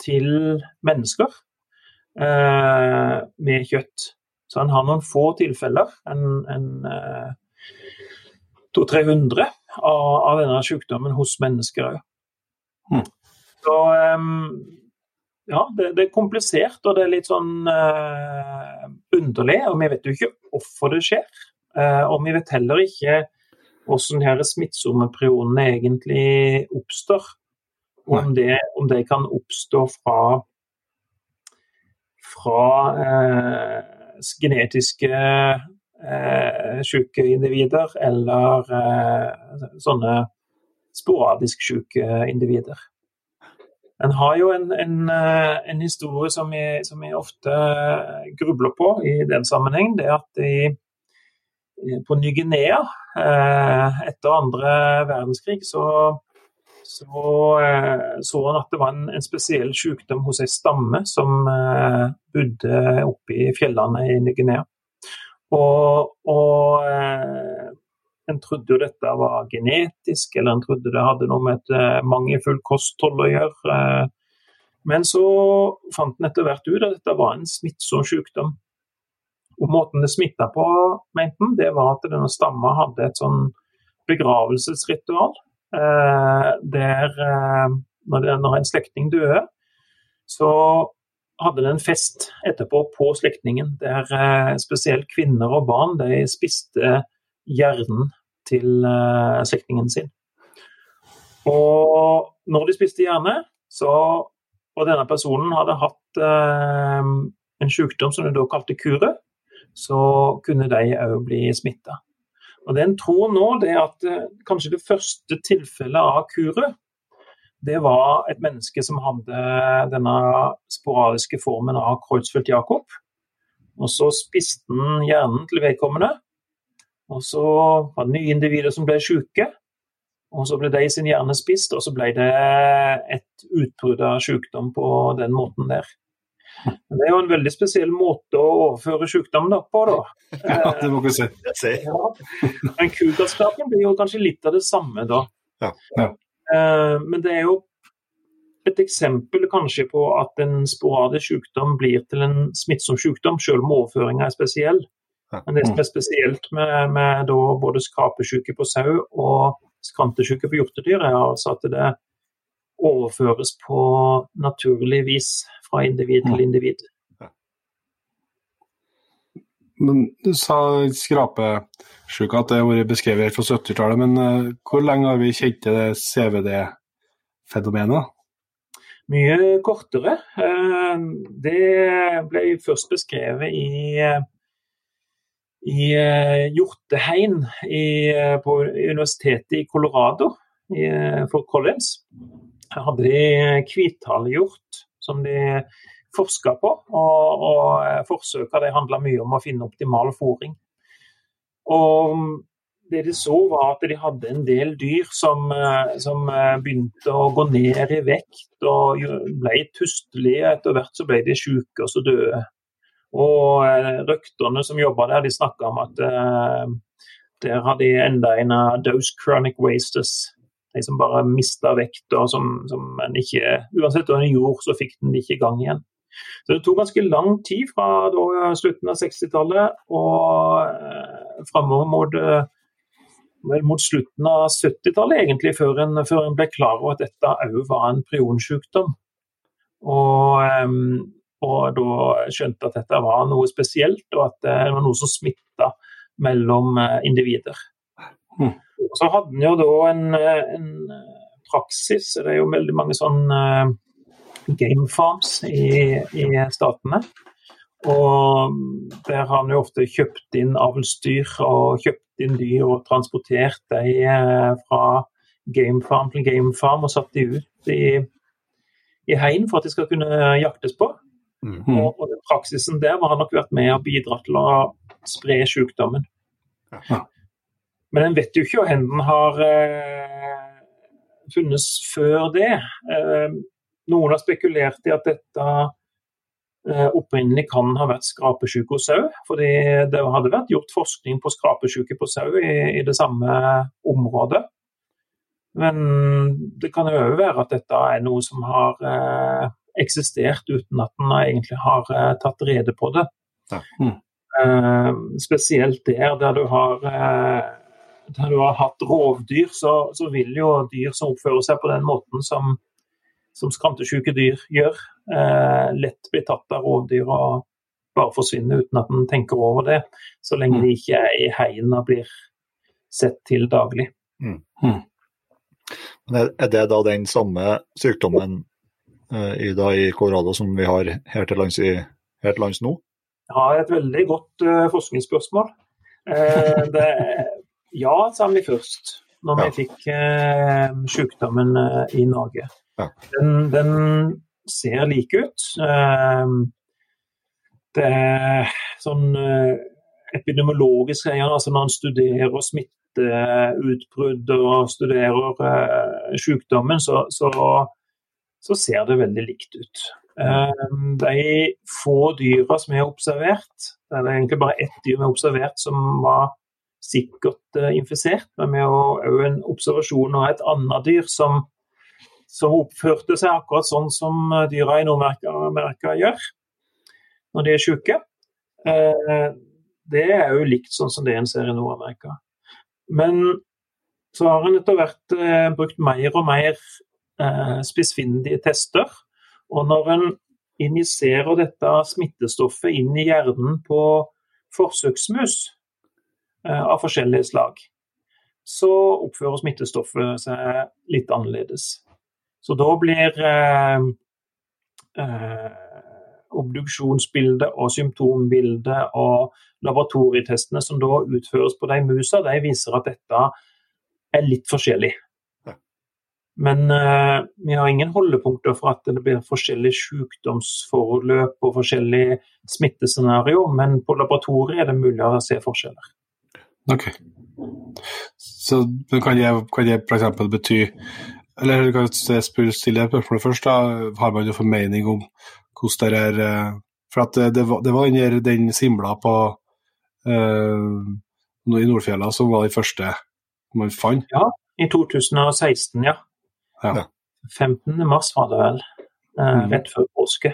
til mennesker eh, med kjøtt. Så en har noen få tilfeller, en, en eh, 200-300 av, av denne sykdommen hos mennesker òg. Mm. Så em, ja, det, det er komplisert og det er litt sånn uh, underlig. Og vi vet jo ikke hvorfor det skjer. Uh, og vi vet heller ikke hvordan de smittsomme prionene egentlig oppstår. Om det, om det kan oppstå fra, fra uh, genetiske eh, syke individer eller eh, sånne sporadisk syke individer. En har jo en, en, eh, en historie som jeg, som jeg, ofte grubler på i den sammenheng. Det er at i, på Ny-Guinea eh, etter andre verdenskrig så, så eh, så han at det var en, en spesiell sykdom hos ei stamme som eh, bodde oppe i fjellene i Ny-Guinea. Og, og eh, en trodde jo dette var genetisk, eller en trodde det hadde noe med et eh, mangelfullt kosthold å gjøre. Men så fant en etter hvert ut at dette var en smittsom sykdom. Og måten det smitta på, mente en, det var at denne stamma hadde et sånn begravelsesritual. Eh, der eh, når, det, når en slektning døde, så hadde det en fest etterpå på slektningen, der eh, spesielt kvinner og barn de spiste hjernen til eh, slektningen sin. Og når de spiste hjerne, så Og denne personen hadde hatt eh, en sykdom som de da kalte kure, så kunne de òg bli smitta. Og det en tror nå, det er at eh, kanskje det første tilfellet av kure, det var et menneske som hadde denne sporadiske formen av Kreutzfeldt-Jakob. Og så spiste han hjernen til vedkommende. Og så var det nye individer som ble syke. Og så ble de sin hjerne spist, og så ble det et utbrudd av sykdom på den måten der. Men det er jo en veldig spesiell måte å overføre sykdommen opp på, da. [laughs] Ja, det må vi si. Ja. Men kugalskapen blir jo kanskje litt av det samme, da. Ja, ja. Eh, Men det er jo et eksempel kanskje på at en sporadisk sykdom blir til en smittsom sykdom, selv om overføringa er spesiell. Men det som er spesielt med, med både skrapesyke på sau og skrantesyke på hjortedyr, er altså at det overføres på naturlig vis fra individ til individ. Men du sa skrapesjuke, at det har vært beskrevet fra 70-tallet, men eh, hvor lenge har vi kjent til det CVD-fenomenet? Mye kortere. Eh, Det ble først beskrevet i, i eh, på Universitetet i Colorado, i for Collins. Her hadde de hvithalehjort som de forska på, og, og forsøka de handla mye om å finne optimal fôring. Og det de så var at de hadde en del dyr som, eh, som eh, begynte å gå ned i vekt og ble tustelige. Etter hvert så ble de syke og så døde. Og eh, røkterne som jobba der, de snakka om at eh, Der har de enda en av those chronic wasters. De som bare mista vekt, og som, som en ikke Uansett hva en gjorde, så fikk den ikke i gang igjen. Så det tok ganske lang tid fra da, slutten av 60-tallet og eh, framover mot, eh, mot, slutten av 70-tallet, egentlig, før en, før en, ble klar over at dette òg var en prionsykdom. Og, eh, og da skjønte at dette var noe spesielt, og at det var noe som smitta mellom eh, individer. Mm. Så hadde en jo da en, eh, en, praksis, det er jo veldig mange sånn game farms i, i, statene. Og der har en jo ofte kjøpt inn avlsdyr og kjøpt inn dyr og transportert dem fra game farm til game farm og satt dem ut i, i heien for at de skal kunne jaktes på. Mm. Og, og praksisen der har nok vært med og bidratt til å spre sykdommen. Men en vet jo ikke hvor den har eh, funnes før det. Eh, noen har spekulert i at dette eh, opprinnelig kan ha vært skrapesjuke hos sau. Fordi det hadde vært gjort forskning på skrapesjuke på sau i, i, det samme området. Men det kan òg være at dette er noe som har eh, eksistert uten at en egentlig har eh, tatt rede på det. Ja. Mm. Eh, spesielt der, der du har eh, der du har hatt rovdyr, så, så, vil jo dyr som oppfører seg på den måten som, som skrantesjuke dyr gjør, eh, lett blir tatt av rovdyr og bare forsvinner uten at en tenker over det, så lenge de ikke er i heien og blir sett til daglig. Mm. Mm. Er det da den samme sykdommen eh, i, da, i Colorado som vi har her til lands, i, her til lands nå? Ja, et veldig godt uh, forskningsspørsmål. Eh, det, ja, sa vi først, når ja. vi fikk uh, sykdommen uh, i Norge. Den, den, ser like ut. det er sånn epidemiologisk altså når en studerer smitteutbrudd og studerer sykdommen, så, så, så ser det veldig likt ut. Ehm, de få dyra som er observert, det er egentlig bare ett dyr vi har observert som var sikkert eh, infisert, men vi har òg en observasjon av et annet dyr som, som, oppførte seg akkurat sånn som eh, dyra i Nord-Amerika gjør når de er syke. Ehm, det er jo likt sånn som det en ser i Nord-Amerika. Men så har en etter hvert eh, brukt mer og mer spissfindige tester og når en injiserer dette smittestoffet inn i hjernen på forsøksmus eh, av forskjellige slag, så oppfører smittestoffet seg litt annerledes. Så da blir eh, eh, obduksjonsbildet og symptombildet og laboratorietestene som da utføres på de musa, de viser at dette er litt forskjellig. Men eh, vi har ingen holdepunkter for at det blir forskjellige sykdomsforløp og forskjellige smittescenarioer, men på laboratoriet er det mulig å se forskjeller. Ok. Så kan det, kan det f.eks. bety Eller kan jeg stille for det første, Har man jo formening om hvordan det er eh, For at det, var, det var under den simla på uh, i Nordfjella som var den første man fant? Ja, i 2016, ja. Ja. 15. mars var det vel, eh, mm. rett før påske.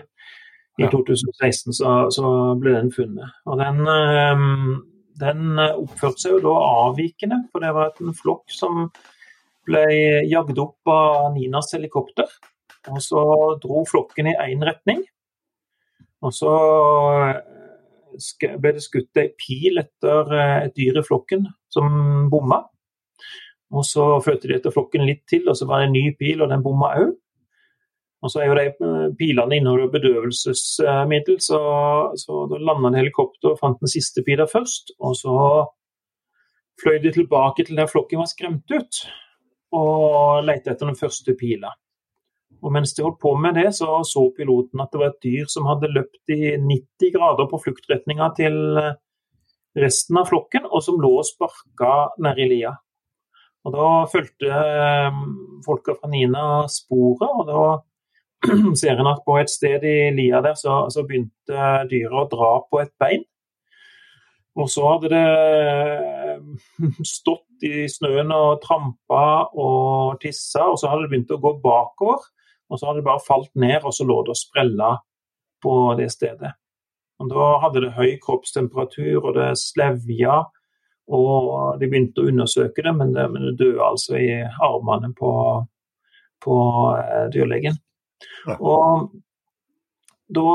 I ja. 2016 så, så, ble den funnet. Og den, eh, den oppførte seg jo da avvikende, for det var en flokk som ble jagd opp av Ninas helikopter. Og så dro flokken i én retning. Og så ble det skutt ei pil etter et dyr i flokken som bomma. Og så fulgte de etter flokken litt til, og så var det en ny pil, og den bomma òg. Og så er jo de eh, pilene inneholder bedøvelsesmiddel, så, så da landa en helikopter og fant den siste pila først. Og så fløy de tilbake til der flokken var skremt ut, og lette etter den første pila. Og mens de holdt på med det, så så piloten at det var et dyr som hadde løpt i 90 grader på fluktretninga til resten av flokken, og som lå og sparka nedi lia. Og Da fulgte eh, folka fra Nina sporet, og da [clears throat] ser en at på et sted i lia der så, så begynte dyret å dra på et bein. Og så hadde det eh, [laughs] stått i snøen og trampa og tissa, og så hadde det begynt å gå bakover. Og så hadde det bare falt ned, og så lå det og sprella på det stedet. Og Da hadde det høy kroppstemperatur, og det slevja. Og de begynte å undersøke det, men det, men det døde altså i armene på, på eh, dyrlegen. Ja. Og da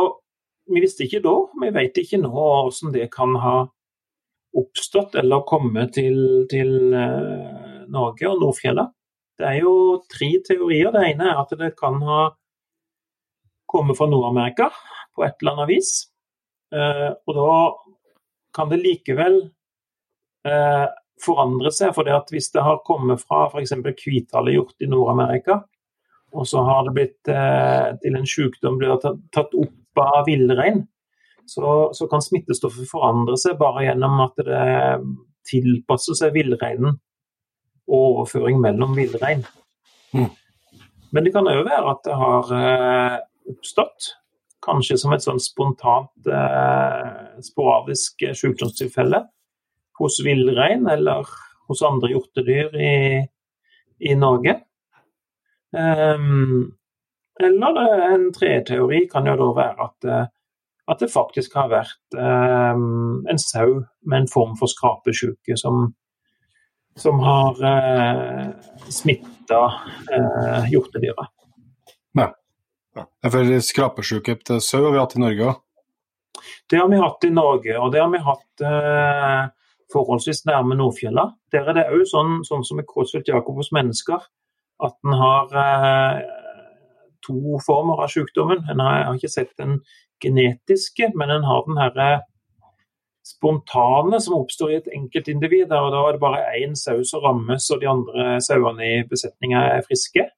Vi visste ikke da, vi vet ikke nå hvordan det kan ha oppstått eller kommet til, til eh, Norge og Nordfjella. Det er jo tre teorier. Det ene er at det kan ha kommet fra Nord-Amerika på et eller annet vis. Eh, og da kan det likevel eh, forandre seg. For hvis det har kommet fra f.eks. hvithalehjort i Nord-Amerika, og så har det blitt til en sykdom blir tatt opp av villrein, så, så kan smittestoffet forandre seg bare gjennom at det tilpasser seg villreinen og overføring mellom villrein. Mm. Men det kan òg være at det har eh, oppstått, kanskje som et sånn spontant, eh, sporadisk sykdomstilfelle hos villrein eller hos andre hjortedyr i, i Norge. Um, eller det- en tredje teori kan jo da være at, eh, at det faktisk har vært eh, en sau med en form for skrapesjuke som, som har eh, smitta eh, hjortedyra. Ja, For skrapesjuke til sau har vi hatt i Norge òg. Det har vi hatt i Norge, og det har vi hatt eh, forholdsvis nærme Nordfjella. Der er det òg sånn, sånn som med Creutzfeldt-Jakob hos mennesker, at en har eh, to former av sykdommen. En har, har ikke sett den genetiske, men en har den herre spontane som oppstår i et enkeltindivid. og Da er det bare én sau som rammes, og de andre sauene i besetninga er friske.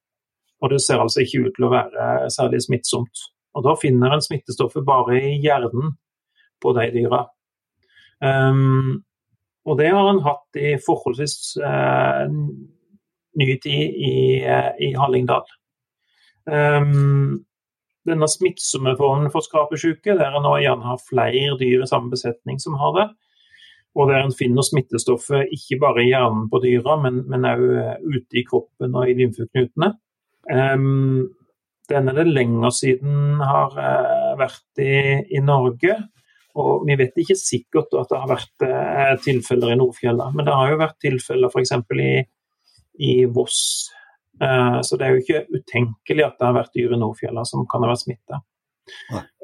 Og det ser altså ikke ut til å være særlig smittsomt. Og Da finner en smittestoffet bare i hjernen på de dyra. Um, og det har en hatt i forholdsvis uh, ny tid i, uh, i Hallingdal. Um, denne smittsomme formen for skrapesjuke, der en gjerne har flere dyr i samme besetning som har det, og der en finner smittestoffet ikke bare i hjernen på dyra, men òg ute i kroppen og i lymfeknutene. Um, den er det lenger siden har uh, vært i, i, Norge. Og vi vet ikke sikkert at det har vært uh, tilfeller i Nordfjella, men det har jo vært tilfeller f.eks. i, i Voss. Uh, så det er jo ikke utenkelig at det har vært dyr i Nordfjella som kan ha vært smitta.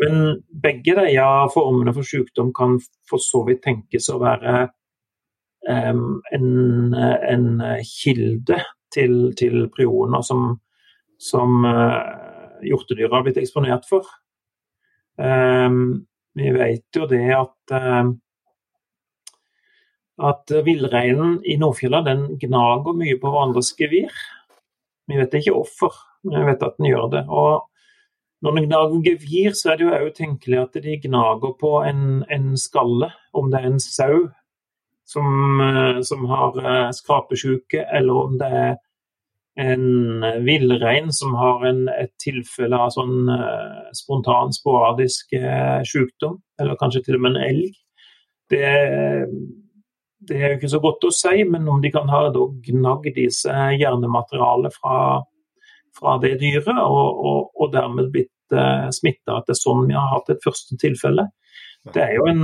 Men begge de ja, formene for sykdom kan for så vidt tenkes å være um, en, en, kilde til, til prioner som, som hjortedyr har blitt eksponert for. Um, vi vet jo det at uh, at villreinen i Nordfjella den gnager mye på hverandres gevir. Vi vet ikke hvorfor, men vi vet at den gjør det. Og når den gnager gevir, så er det jo òg tenkelig at de gnager på en, en, skalle, om det er en sau som, som har skrapesjuke, eller om det er en villrein som har en, et tilfelle av sånn spontan, sporadisk sykdom, eller kanskje til og med en elg. Det, det, er jo ikke så godt å si, men om de kan ha gnagd i seg hjernematerialet fra, fra, det dyret, og, og, og dermed blitt uh, smitta. At det er sånn vi har hatt et første tilfelle. Det er jo en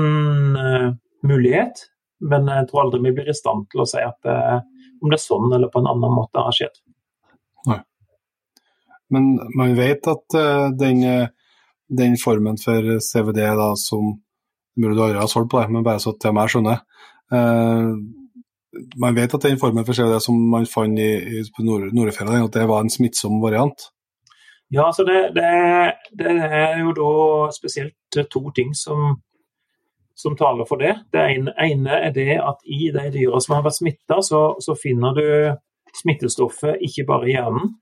uh, mulighet, men jeg tror aldri vi blir i stand til å si at om det er sånn eller på en annen måte har skjedd. Nei. Men man vet at uh, den, den, formen for CVD da, som Mulig du aldri har solgt på det, men bare så til meg skjønner uh, Man vet at den formen for COD som man fant i, i Nordfjella, at det var en smittsom variant? Ja, så det, det, det, er jo da spesielt to ting som, som taler for det. Det ene, ene, er det at i de dyra som har vært smitta, så, så finner du smittestoffet ikke bare i hjernen,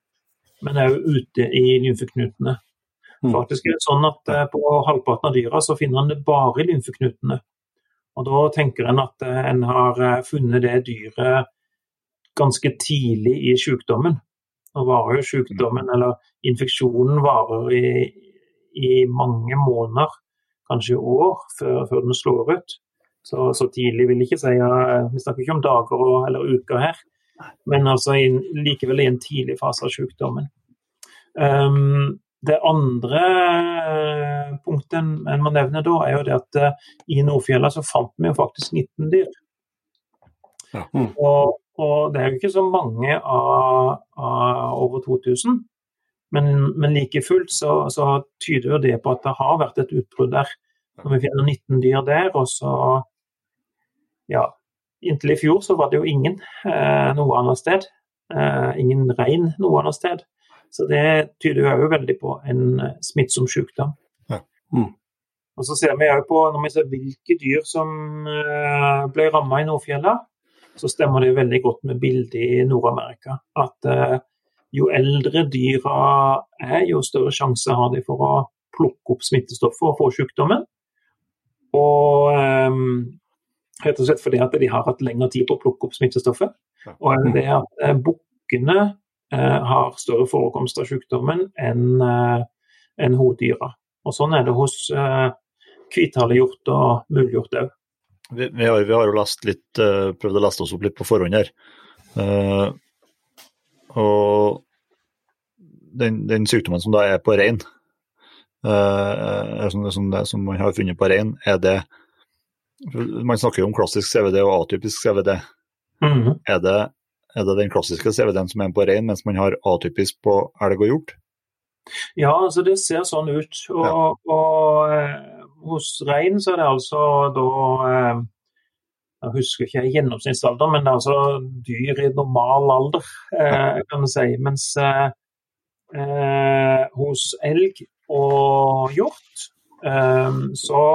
men òg ute i lymfeknutene. Faktisk er det sånn at På halvparten av dyra så finner en det bare i lymfeknutene. Og Da tenker en at en har funnet det dyret ganske tidlig i sykdommen. Nå varer jo sykdommen, eller infeksjonen varer i, i mange måneder, kanskje år, før, før den slår ut. så, så tidlig vil jeg ikke si. Ja, vi snakker ikke om dager og, eller uker her, men altså in, likevel i en tidlig fase av sykdommen. Um, det andre eh, punktet en må nevne da, er jo det at uh, i Nordfjella så fant vi jo faktisk 19 dyr. Ja. Mm. Og, og, det er jo ikke så mange av, av over 2000. Men, men like fullt så, så, tyder jo det på at det har vært et utbrudd der. Når vi finner 19 dyr der, og så Ja, inntil i fjor så var det jo ingen eh, noe annet sted. Eh, ingen rein noe annet sted. Så det tyder jo veldig på en eh, smittsom sykdom. Ja. Mm. Og så ser vi jo på, Når vi ser hvilke dyr som eh, ble ramma i Nordfjella, så stemmer det veldig godt med bildet i Nord-Amerika. At eh, jo eldre dyra er, jo større sjanse har de for å plukke opp smittestoffet og få sykdommen. Og um, rett og slett fordi at de har hatt lengre tid på å plukke opp smittestoffet. Og det at bukkene har større forekomst av sykdommen enn uh, en hodyra. Og sånn er det hos hvithalehjort og muldhjort òg. Vi, vi, har, vi har jo lest litt, prøvd å leste oss opp litt på forhånd her. og den, den, sykdommen som da er på rein, uh, som, som, som, man har funnet på rein, er det Man snakker jo om klassisk CVD og atypisk CVD. Mm. Er, det, er, det, den klassiske CVD-en som er på rein, mens man har atypisk på elg og hjort? Ja, altså det ser sånn ut. Og, ja. og eh, hos rein så er det altså da eh, jeg husker ikke gjennomsnittsalder, men det er altså dyr i normal alder, eh, kan du si. Mens eh, hos elg og hjort, eh, så,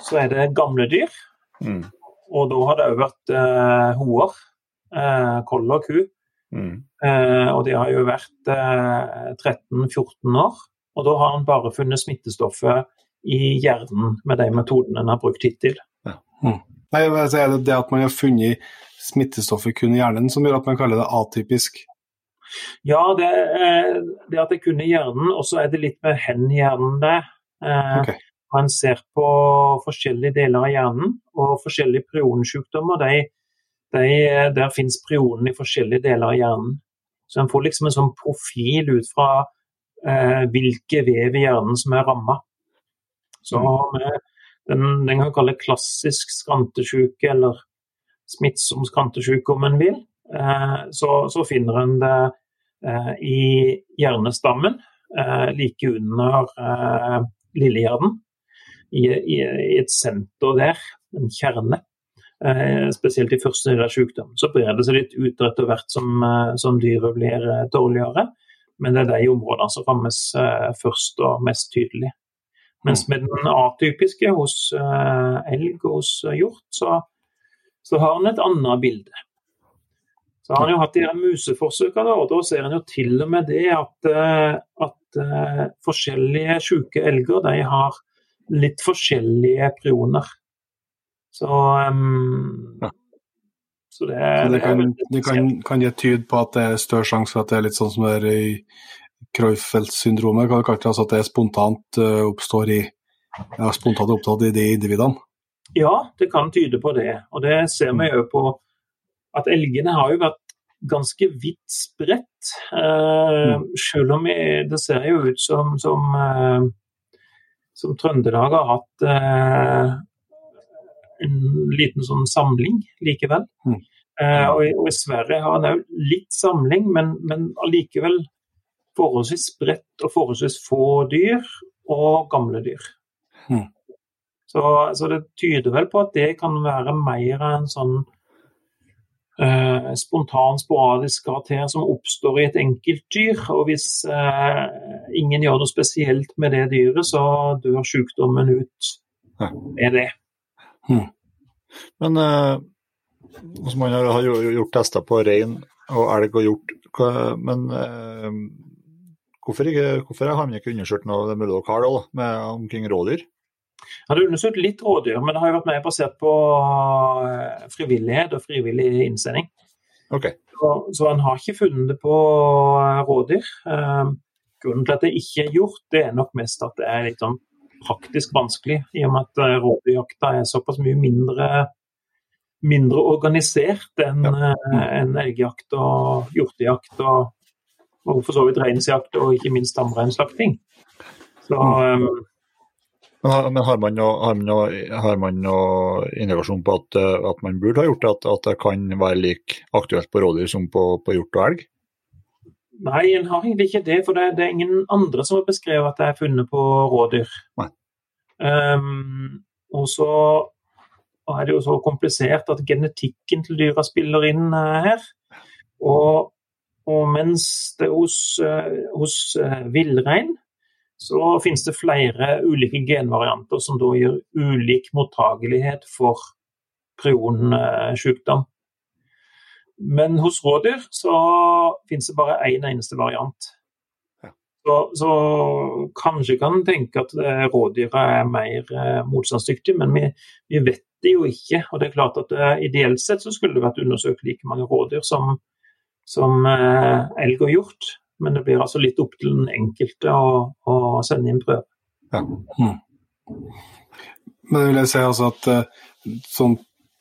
så, er det gamle dyr. Mm. Og da har det òg vært eh, hoer. Eh, koll og ku. Mm. Eh, og de har jo vært 13-14 eh, år. Og da har en bare funnet smittestoffet i hjernen med de metodene en har brukt hittil. Ja. Mm. Nei, altså er det det at man har funnet smittestoffet kun i hjernen som gjør at man kaller det atypisk? Ja, det, det at det kun i hjernen, og så er det litt med hen i hjernen det. Eh, okay. Man ser på forskjellige deler av hjernen, og forskjellige prionsykdommer. De, de, der finnes prionen i forskjellige deler av hjernen. Så en får liksom en sånn profil ut fra eh, hvilke vev i hjernen som er ramma. Så med den, den kan kalle klassisk skrantesjuke, eller smittsom skrantesjuke om en vil. Eh, så, så, finner en det eh, i hjernestammen, eh, like under lillehjernen. I, i, i, et senter der, en kjerne. Spesielt i første del av sykdommen. Så brer det seg litt ut etter hvert som, som dyret blir dårligere. Men det er de områdene som rammes først og mest tydelig. Mens med den atypiske hos elg og hos hjort, så, så har en et annet bilde. Så har han jo hatt de museforsøkene, og da ser en jo til og med det at, eh, at forskjellige syke elger de har litt forskjellige prioner. Så, um, ja. så det, så det, kan, det kan, kan gi tyd på at det er større sjanse for at det er litt sånn som det er i Creufeldt-syndromet, altså at det spontant uh, oppstår i ja, spontant opptatt i de individene? Ja, det kan tyde på det. Og det ser vi jo på at elgene har jo vært ganske vidt spredt. Uh. Selv om jeg, det ser jo ut som, som, uh, som Trøndelag har hatt uh, en liten sånn samling likevel. Mm. Og i, og, i, Sverige har en òg litt samling, men, men allikevel forholdsvis spredt og forholdsvis få dyr og gamle dyr. Mm. Så, så, det tyder vel på at det kan være mer en sånn eh, spontan, sporadisk karakter som oppstår i et enkeltdyr. Og hvis eh, ingen gjør noe spesielt med det dyret, så dør sykdommen ut med det. Hmm. Men eh, man har, har gjort tester på rein og elg og hjort, men eh, hvorfor, ikke, hvorfor, har man ikke undersøkt noe med dere har da, med, omkring rådyr? Jeg hadde undersøkt litt rådyr, men det har jo vært mer basert på eh, frivillighet og frivillig innsending. Okay. Så, så en har ikke funnet det på eh, rådyr. Um, grunnen til at det ikke er gjort, det er nok mest at det er litt sånn praktisk vanskelig, i og med at eh, rovdyrjakta er såpass mye mindre, mindre organisert enn eh, en elgjakt og hjortejakt og, og for så vidt reinsjakt og ikke minst tamreinslakting. Så um, Men har, men har man noe, har man noe, har man noe indikasjon på at, eh, at man burde ha gjort det? At, at det kan være like aktuelt på rådyr som på, på hjort og elg? Nei, en har egentlig ikke det. For det, det er ingen andre som har beskrevet at det er funnet på rådyr. Um, og så er det jo så komplisert at genetikken til dyra spiller inn uh, her. Og, og mens det hos, uh, hos uh, villrein så finnes det flere ulike genvarianter som da gir ulik mottagelighet for prionsykdom. Men hos rådyr så finnes det bare én eneste variant. Så, så kanskje kan en tenke at eh, rådyra er mer eh, motstandsdyktige, men vi, vi, vet det jo ikke. Og det er klart at eh, Ideelt sett så skulle det vært undersøkt like mange rådyr som, som eh, elg og hjort. Men det blir altså litt opp til den enkelte å, å sende inn prøve. Ja. Men vil jeg si altså at sånn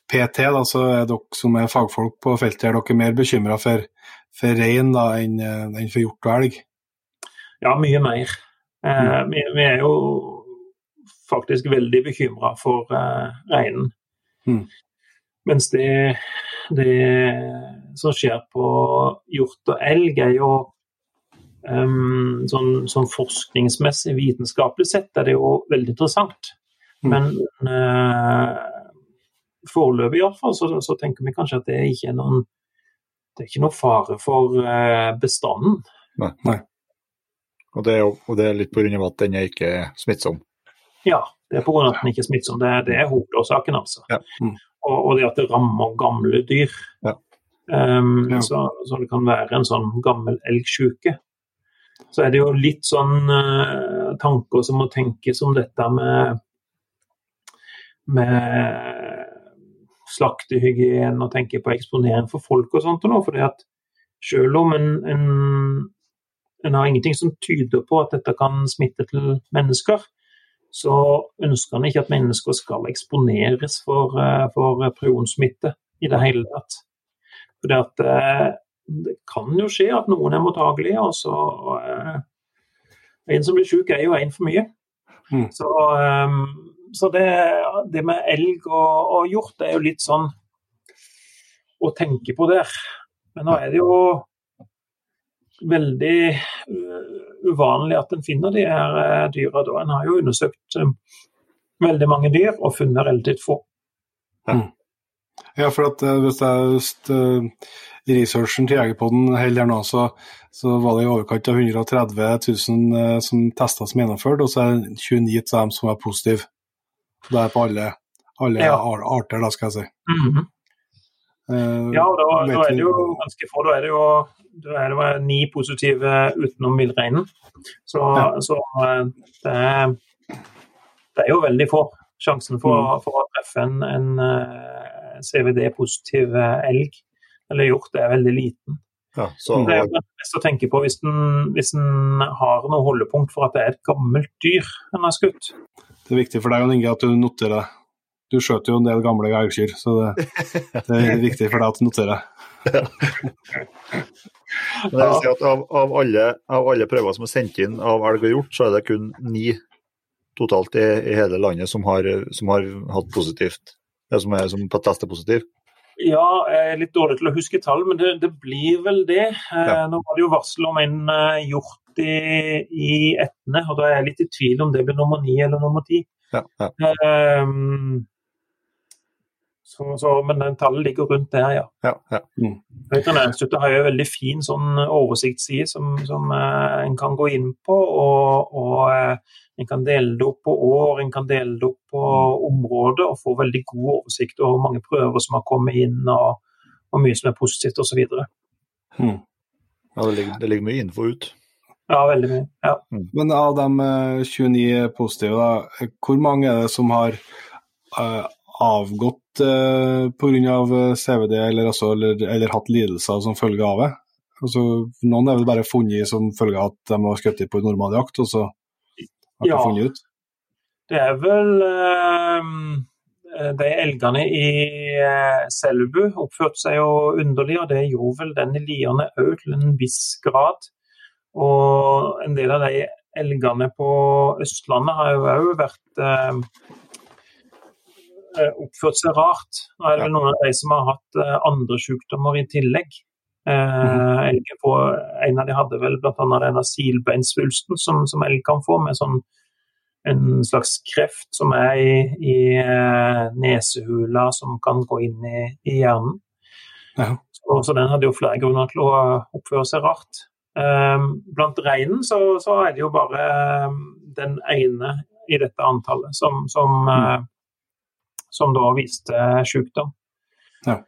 PT, da, så er dere som er fagfolk på feltet, er dere mer bekymra for, for rein da, enn for hjort og elg? Ja, mye mer. Eh, vi, vi er jo faktisk veldig bekymra for eh, reinen. Mm. Mens det, det som skjer på hjort og elg, er jo um, sånn, sånn forskningsmessig, vitenskapelig sett, er det jo veldig interessant. Mm. Men uh, foreløpig iallfall så, så tenker vi kanskje at det ikke er noen det er ikke noe fare for bestanden. Nei. Nei. Og det er, og det er litt pga. at den er ikke smittsom. Ja, det er pga. at den ikke er smittsom. Det, det er hovedårsaken, altså. Ja. Mm. Og, og det at det rammer gamle dyr. Ja. Um, Ja. så, så det kan være en sånn gammel elgsjuke. Så er det jo litt sånn uh, tanker som må tenkes om dette med med slaktehygiene og tenke på eksponering for folk og sånt. og noe, fordi at selv om en, en, en har ingenting som tyder på at dette kan smitte til mennesker, så ønsker en ikke at mennesker skal eksponeres for, eh, for prionsmitte i det hele tatt. Fordi at eh, det kan jo skje at noen er mottagelige, og så og, En som blir syk, er jo en for mye. Mm. Så, eh, så det, det med elg og, og hjort er jo litt sånn å tenke på der. Men nå er det jo veldig uh, uvanlig at en finner de her uh, dyra. Da. En har jo undersøkt um, veldig mange dyr og funnet relativt få. Ja, for at hvis jeg eh, researchen til Jegerpodden holder nå, så, så var det i overkant av 130 000 eh, som testa som gjennomført, og så er 29 av dem som er positive. Det er på alle, alle Ja. arter, da, skal jeg si. Mm -hmm. uh, Ja, og da, da er det jo ganske få. Da er det jo da er det ni positive utenom villreinen. Så, Ja. så eh, det, er, det er jo veldig få. Sjansen for, Mm. for å treffe en, en eh, CVD-positiv eh, elg eller hjort er veldig liten. Ja, så, Det er jo best å tenke på hvis en, hvis en har noe holdepunkt for at det er et gammelt dyr en har skutt. Det er viktig for deg Inge, at du noterer deg. Du skjøter jo en del gamle elgkyr, så det, det er viktig for deg at du noterer. det [laughs] vil si at av, av, alle, av alle prøver som er sendt inn av elg og hjort, så er det kun ni totalt i, i hele landet som har, som har hatt positivt. Det som er som på test er positiv. Ja, jeg er litt dårlig til å huske tall, men det, det blir vel det. Eh, Ja. Nå var det jo varsel om en eh, i, i ettene, og da er jeg litt i tvil om det blir nummer ni eller nummer ti. Ja, ja. Ehm, så, så, men den tallet ligger rundt der, ja. ja, ja. Veterinærinstituttet har jo en veldig fin sånn oversiktsside som, som eh, en kan gå inn på. Og, og eh, en kan dele det opp på år, en kan dele det opp på områder og få veldig god oversikt over hvor mange prøver som har kommet inn og hvor mye som er positivt osv. Hmm. ja det, ligger, det ligger mye info ut. Ja, veldig mye. Ja. Men av de eh, 29 positive, da, hvor mange er det som har uh, avgått uh, pga. CVD, eller, altså, eller, eller hatt lidelser som følge av det? Altså, noen er vel bare funnet som følge av at de har skutt på normal jakt, og så har de Ja. funnet ut? Det er vel eh, De elgene i eh, Selbu oppførte seg jo underlig, og det gjorde vel den i Lierne òg til en viss grad. Og en del av de elgene på Østlandet har jo òg vært eh, eh, oppført seg rart. Nå er det noen av de som har hatt eh, andre sykdommer i tillegg. Eh, elgen på, en av de hadde vel bl.a. denne silbeinsvulsten som, som elg kan få, med sånn en slags kreft som er i, i eh, nesehula, som kan gå inn i, i hjernen. Ja. Så, så den hadde jo flere grunner til å oppføre seg rart. Um, blant reinen så, så er det jo bare um, den ene i dette antallet som, som, mm. som da viste sykdom. Ja.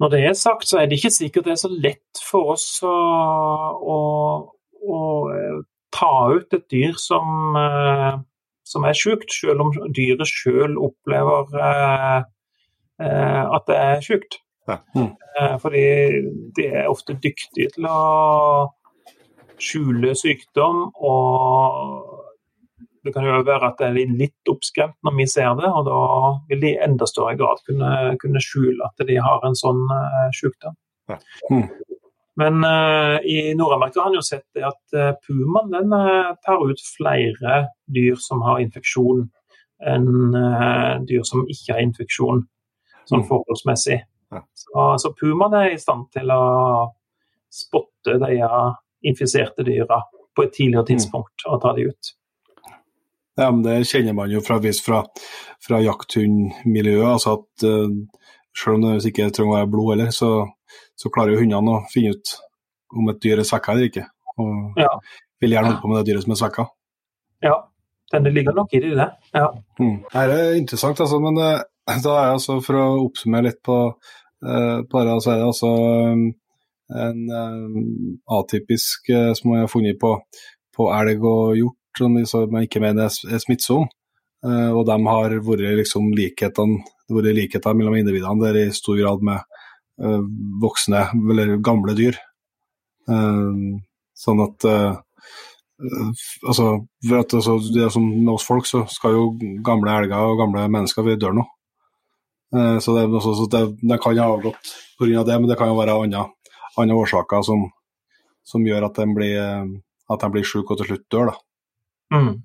Når det er sagt, så er det ikke sikkert det er så lett for oss å, å, å eh, ta ut et dyr som, uh, som er sykt, selv om dyret selv opplever at det er sykt. Ja. Eh, Fordi de er ofte dyktige til å skjule sykdom, og det kan jo være at de er litt oppskremt når vi ser det, og da vil de i enda større grad kunne, kunne skjule at de har en sånn uh, sykdom. Ja. Mm. Men uh, i Nord-Amerika har en jo sett det at uh, pumaen den eh, tar ut flere dyr som har infeksjon, enn eh, dyr som ikke har infeksjon, sånn Mm. forholdsmessig. Ja. Så, så pumaen er i stand til å spotte de infiserte dyra på et tidligere tidspunkt og ta de ut. Ja, men Det kjenner man jo fra, fra, fra jakthundmiljøet. altså at uh, Selv om det ikke trenger å være blod heller, så, så klarer jo hundene å finne ut om et dyr er svekka eller ikke. Og Ja. vil gjerne holde på med det dyret som er svekka. Ja, den ligger nok i det. Ja. Mm. Her er interessant, altså, men eh, [laughs] da er jeg altså, for å oppsummere litt på, eh, på det, så er det altså um, en um, atypisk eh, som jeg har funnet på, på elg og hjort, som vi- jeg ikke mener er, smittsom. Eh, og de har vært liksom likhetene, vært likheter mellom individene der i stor grad med eh, voksne eller gamle dyr. Eh, sånn at eh, eh, altså, for at, altså, det er som med oss folk, så skal jo gamle elger og gamle mennesker vi dør nå. Eh, så det, er også, så det, det kan ha avgått pga. det, men det kan jo være andre, andre årsaker som, som gjør at de blir, eh, at de blir syke og til slutt dør. da. Mm.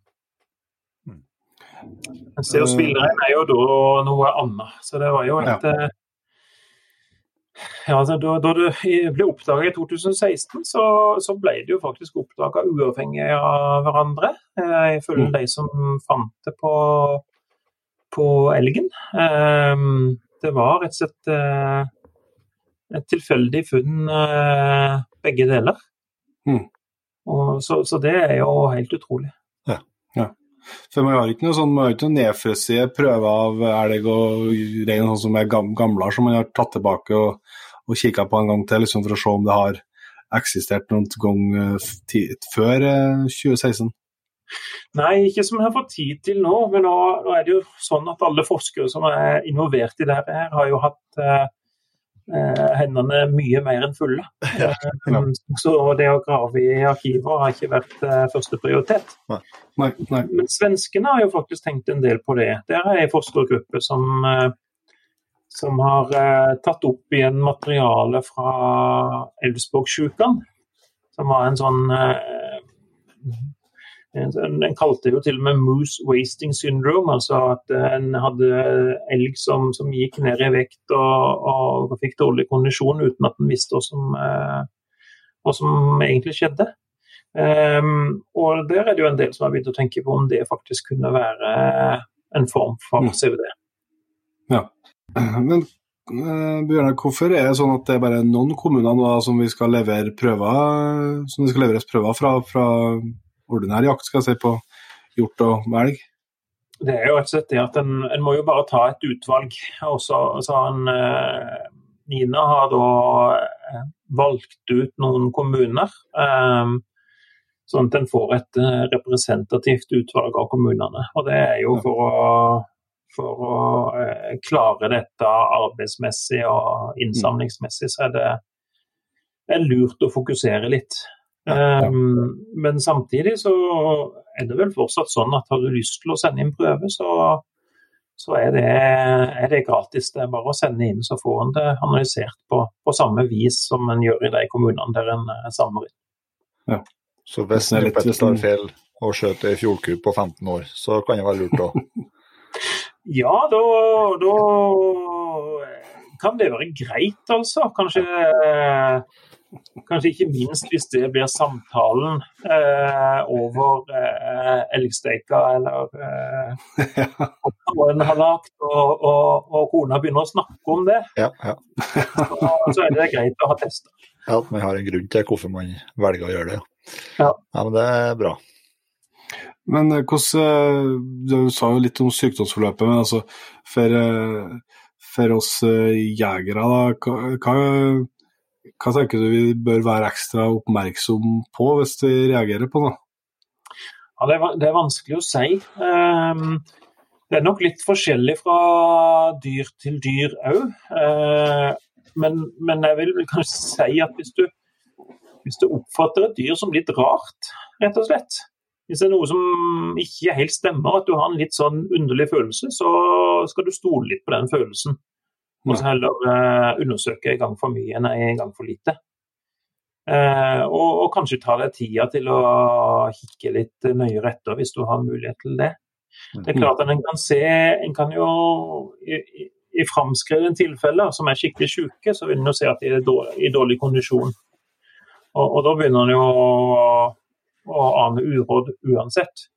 Det hos villrein er jo da noe annet. Så det var jo et Ja, ja, altså, da, da det ble oppdaga i 2016, så, så ble det jo faktisk oppdaga uavhengig av hverandre. Eh, ifølge Mm. de som fant det på, på elgen. Eh, det var rett og slett eh, et tilfeldig funn, eh, begge deler. Mm. Og, så, så det er jo helt utrolig. For man har ikke noe sånn, man har ikke noen nedfrosne prøver av elg og rein sånn som er gam, gamle, som man har tatt tilbake og, og kikka på en gang til, liksom for å se om det har eksistert noen gang eh, før eh, 2016. Nei, ikke som jeg har fått tid til nå. Men nå, nå er det jo sånn at alle forskere som er involvert i dette, her, har jo hatt eh, eh, hendene mye mer enn fulle. [laughs] Ja, Eh, så det å grave i arkiver har ikke vært eh, første prioritet. Nei, nei. Men svenskene har jo faktisk tenkt en del på det. Der er ei forskergruppe som, eh, som har eh, tatt opp igjen materiale fra Elvsborgsjukan, som var en sånn eh, en, kalte jo til og med 'moose wasting syndrome', altså at eh, en hadde elg som, som gikk ned i vekt og, og fikk dårlig kondisjon uten at en visste hva som, eh, hva som egentlig skjedde. Um, og der er det jo en del som har begynt å tenke på om det faktisk kunne være en form for CVD. CVD. Men eh, Bjørnar, hvorfor er det sånn at det er bare noen kommuner nå som vi skal levere prøver som det skal leveres prøver fra, fra ordinær jakt skal si, på hjort og elg? Det er jo rett og slett det at en, en må jo bare ta et utvalg. og så, så har en, eh, Nina har da eh, valgt ut noen kommuner, eh, sånn at en får et eh, representativt utvalg av kommunene. Og det er jo for å, for å eh, klare dette arbeidsmessig og innsamlingsmessig, så er det er lurt å fokusere litt. Um, men samtidig så er det vel fortsatt sånn at har du lyst til å sende inn prøve, så, så er, det, er, det, gratis. Det er bare å sende inn, så får en det analysert på, på samme vis som en gjør i de kommunene der en eh, samler inn. Ja. Så hvis Petter tar feil og skjøt ei fjordku på 15 år, så kan det være lurt da? [laughs] ja, da, da kan det være greit, altså. Kanskje Kanskje ikke minst hvis det blir samtalen eh, over eh, elgsteika eller eh, en har lagd, og, og, og, kona begynner å snakke om det. Ja, ja. så, [laughs] så, er det greit å ha testa. Ja, at man har en grunn til hvorfor man velger å gjøre det. Ja, ja men det er bra. Men eh, hvordan, eh, Du sa jo litt om sykdomsforløpet, men altså for, eh, for oss jegere, da, hva, hva tenker du vi bør være ekstra oppmerksom på hvis vi reagerer på noe? Ja, det, er, det er vanskelig å si. Um, det er nok litt forskjellig fra dyr til dyr òg. Uh, men, men, jeg vil kanskje [laughs] si at hvis du, hvis du oppfatter et dyr som litt rart, rett og slett Hvis det er noe som ikke helt stemmer, at du har en litt sånn underlig følelse, så skal du stole litt på den følelsen. Og så heller uh, undersøke en gang for mye enn en gang for lite. Uh, og, og, kanskje ta deg tida til å kikke litt nøyere etter hvis du har mulighet til det. Det er klart at En kan se, en kan jo i, i, i framskrevne tilfeller som er skikkelig syke, så vil en jo se at de er dårlig, i dårlig kondisjon. Og, og da begynner en jo å, å ane uråd uansett.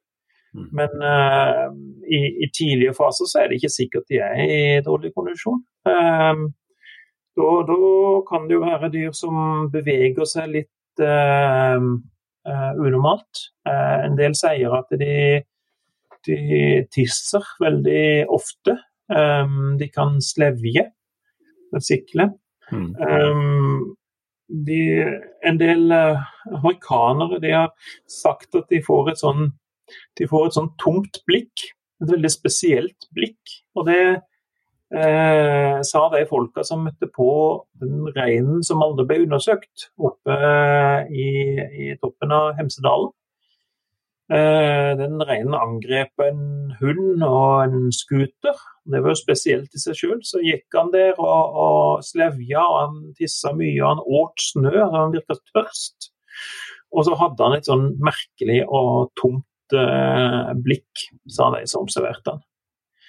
Mm. Men uh, i, i, tidlige faser så er det ikke sikkert de er i dårlig kondisjon. Uh, da, da, kan det jo være dyr som beveger seg litt uh, unormalt. en del sier at de, de tisser veldig ofte. Um, de kan slevje, sikle. Mm. Um, de, en del amerikanere de har sagt at de får et sånn de får et sånn tomt blikk, et veldig spesielt blikk. Og det eh, sa de folka som møtte på den reinen som aldri ble undersøkt, oppe eh, i, i toppen av Hemsedalen. Eh, den reinen angrep en hund og en scooter. Det var jo spesielt i seg sjøl. Så gikk han der og, og slevja, og han tissa mye, og han åt snø. Så Han virka tørst. Og så hadde han et sånn merkelig og tomt eh, blikk, sa de som observerte den.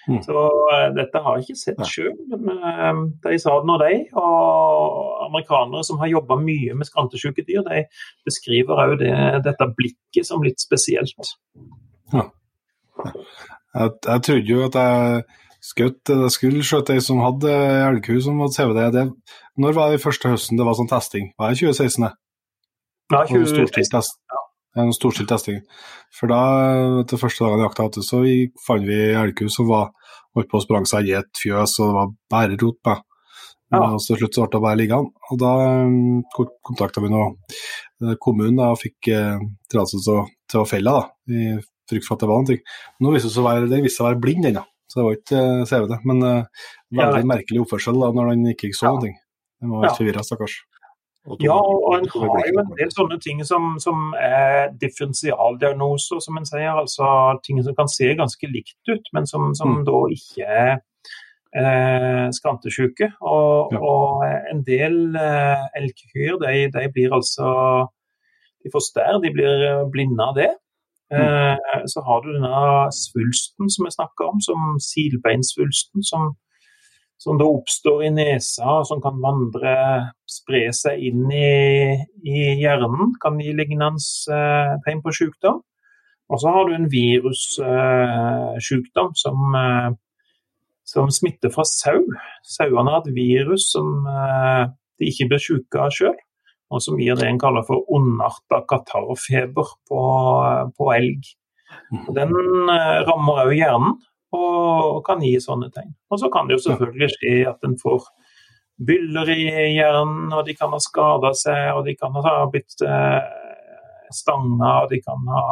Mm. Så uh, dette har jeg ikke sett sjøl, men uh, de sa det nå, de. Og amerikanere som har jobba mye med skrantesjuke dyr, de beskriver òg det, dette blikket som litt spesielt. Ja. Jeg, jeg, trodde jo at jeg skjøt, jeg skulle skjøte ei som hadde elgku som hadde CVD. Det, når var det første høsten det var sånn testing? Var det 2016? Ja, 2016. Ja en storstilt testing. For da, til første dagen i jakta så fant vi elgku som var holdt på å sprang seg i et fjøs, og det var bare rot med. Ja. Og til slutt så ble det bare liggende. Og da um, kontakta vi nå eh, kommunen da, og fikk eh, tillatelse til, å felle da, i frykt for at det var noe. Nå viste det seg å være, den viste seg å være blind ennå, så det var ikke CV-det. Men eh, veldig merkelig oppførsel da, når den ikke så ja. noe. Den var helt ja. forvirra, stakkars. Ja, og en har jo en del sånne ting som, som er differensialdiagnoser, som en sier. Altså ting som kan se ganske likt ut, men som, som mm. da ikke er eh, skrantesjuke. Og, ja. og, en del eh, elgkyr de, de, blir altså De får stær, de blir blinde av det. Mm. Eh, så har du denne svulsten som jeg snakker om, som silbeinsvulsten, som som da oppstår i nesa, som kan vandre, spre seg inn i, i hjernen, kan gi lignende eh, tegn på sykdom. Og så har du en virussykdom eh, som, eh, som, smitter fra sau. Sauene har et virus som de ikke blir syke av sjøl, og som gir det en kaller for ondarta katarrfeber på, på elg. Den eh, rammer òg hjernen, og kan gi sånne tegn. Og så kan det jo selvfølgelig skje at en får byller i hjernen, og de kan ha skada seg, og de kan ha blitt eh, stanga, og de kan ha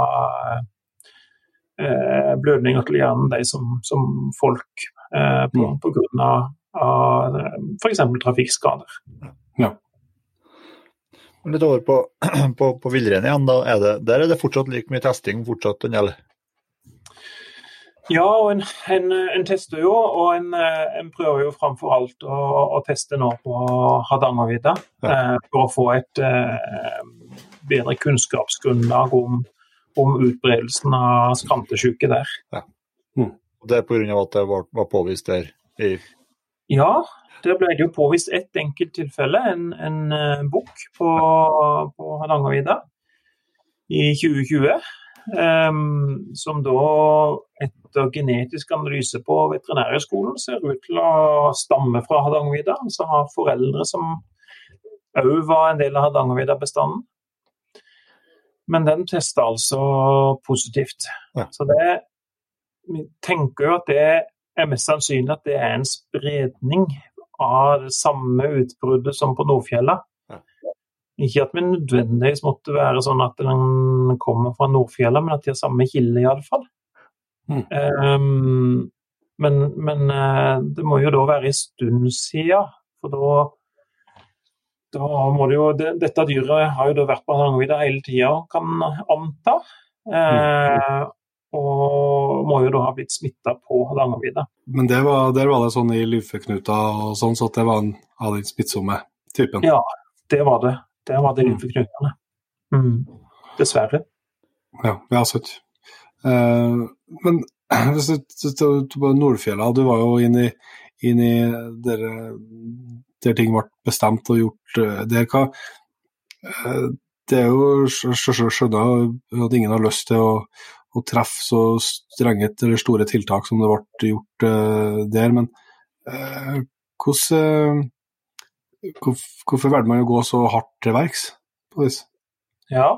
eh, blødninger til hjernen, de som, som folk, eh, på, mm. på grunn av, av f.eks. trafikkskader. Ja. Litt over på, [clears throat] på, på villrein igjen. Da er det, der er det fortsatt like mye testing fortsatt, Daniel? Ja, og en, en, en, tester jo, og en, en prøver jo framfor alt å, å, teste nå på Hardangervidda. Ja. Eh, for å få et eh, bedre kunnskapsgrunnlag om, om utbredelsen av skrantesjuke der. Ja. Mm. Det er pga. at det var, var påvist der? I... Ja, der ble det jo påvist ett enkelt tilfelle, en, en uh, bukk på, på Hardangervidda i 2020. Um, som da etter genetisk analyse på Veterinærhøgskolen ser ut til å stamme fra Hardangervidda. Altså har foreldre som òg var en del av Hardangervidda-bestanden. Men den testa altså positivt. Ja. Så det Vi tenker jo at det er mest sannsynlig at det er en spredning av det samme utbruddet som på Nordfjella. Ikke at vi nødvendigvis måtte være sånn at den kommer fra Nordfjella, men at de har samme kilde, iallfall. Mm. Um, men, men uh, det må jo da være en stund siden, for da, da må det jo det, Dette dyret har jo da vært på Hardangervidda hele tida, kan anta. Uh, og må jo da ha blitt smitta på Hardangervidda. Men det var, der var det sånn i lufeknuta og sånn, så det var en av den smittsomme typen? Ja, det var det. Der var det lymfeknutene. Mm. Dessverre. Ja, vi har Uh, men [clears throat] hvis du på Nordfjella, du var jo inne i, inn i der, der, ting ble bestemt og gjort uh, der. Hva, uh, det er jo skjønner at ingen har lyst til å, å treffe så strenge eller store tiltak som det ble gjort der, men hvordan Hvorfor valgte man å gå så hardt til verks på vis? Ja.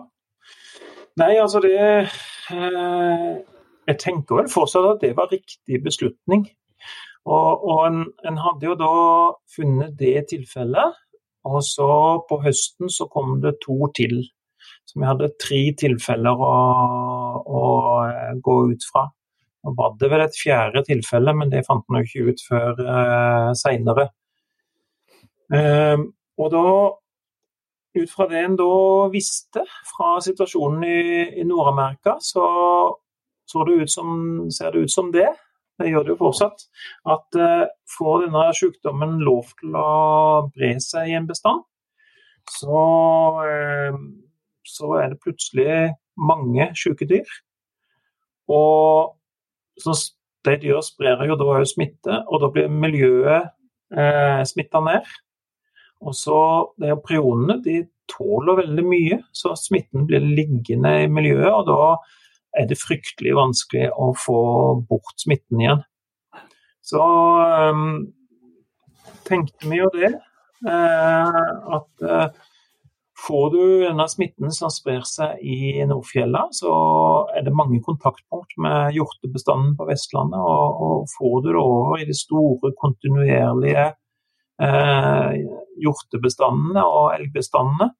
Nei, altså det eh, Jeg tenker vel fortsatt at det var riktig beslutning. Og, og en, en, hadde jo da funnet det tilfellet, og så på høsten så kom det to til. Så vi hadde tre tilfeller å, å eh, gå ut fra. Nå var det vel et fjerde tilfelle, men det fant man jo ikke ut før eh, seinere. Ehm, og da, ut fra det en da visste fra situasjonen i, i Nord-Amerika, så, så det som, ser det ut som det, det gjør det jo fortsatt, at uh, får denne sykdommen lov til å bre seg i en bestand, så, uh, så er det plutselig mange syke dyr. Og så de dyra sprer jo da smitte, og da blir miljøet eh, smitta ned. Og så de Prionene de tåler veldig mye, så smitten blir liggende i miljøet. og Da er det fryktelig vanskelig å få bort smitten igjen. Så um, tenkte vi jo det. Uh, at uh, får du denne smitten som sprer seg i Nordfjella, så er det mange kontaktpunkt med hjortebestanden på Vestlandet. Og, og får du det over i de store, kontinuerlige eh, hjortebestandene og elgbestandene,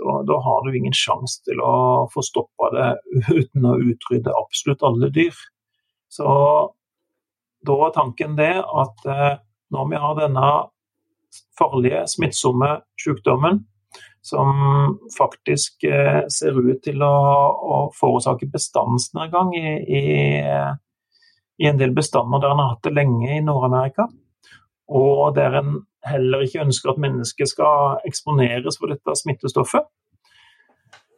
da, da, har du ingen sjanse til å få stoppa det uten å utrydde absolutt alle dyr. Så da var tanken det at eh, når vi har denne farlige, smittsomme sykdommen, som faktisk eh, ser ut til å, å forårsake bestandsnedgang i, i, i, en del bestander der en har hatt det lenge i Nord-Amerika, og der en heller ikke ønsker at mennesket skal eksponeres for dette smittestoffet.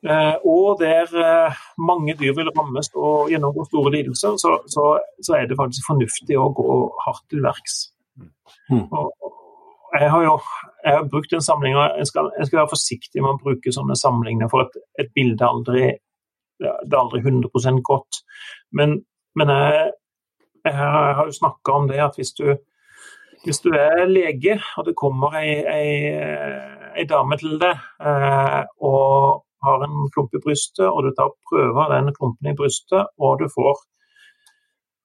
Eh, og der eh, mange dyr vil rammes og gjennomgå store lidelser, så, så, så, er det faktisk fornuftig å gå hardt til verks. Mm. jeg har jo jeg har brukt en samling, og jeg skal, jeg skal, være forsiktig med å bruke sånne samlinger, for et, et bilde aldri, det er aldri 100% godt. Men, men jeg, jeg, har jo snakka om det at hvis du hvis du er lege og det kommer ei, ei, ei dame til deg eh, og har en klump i brystet, og du tar prøver den klumpen i brystet, og du får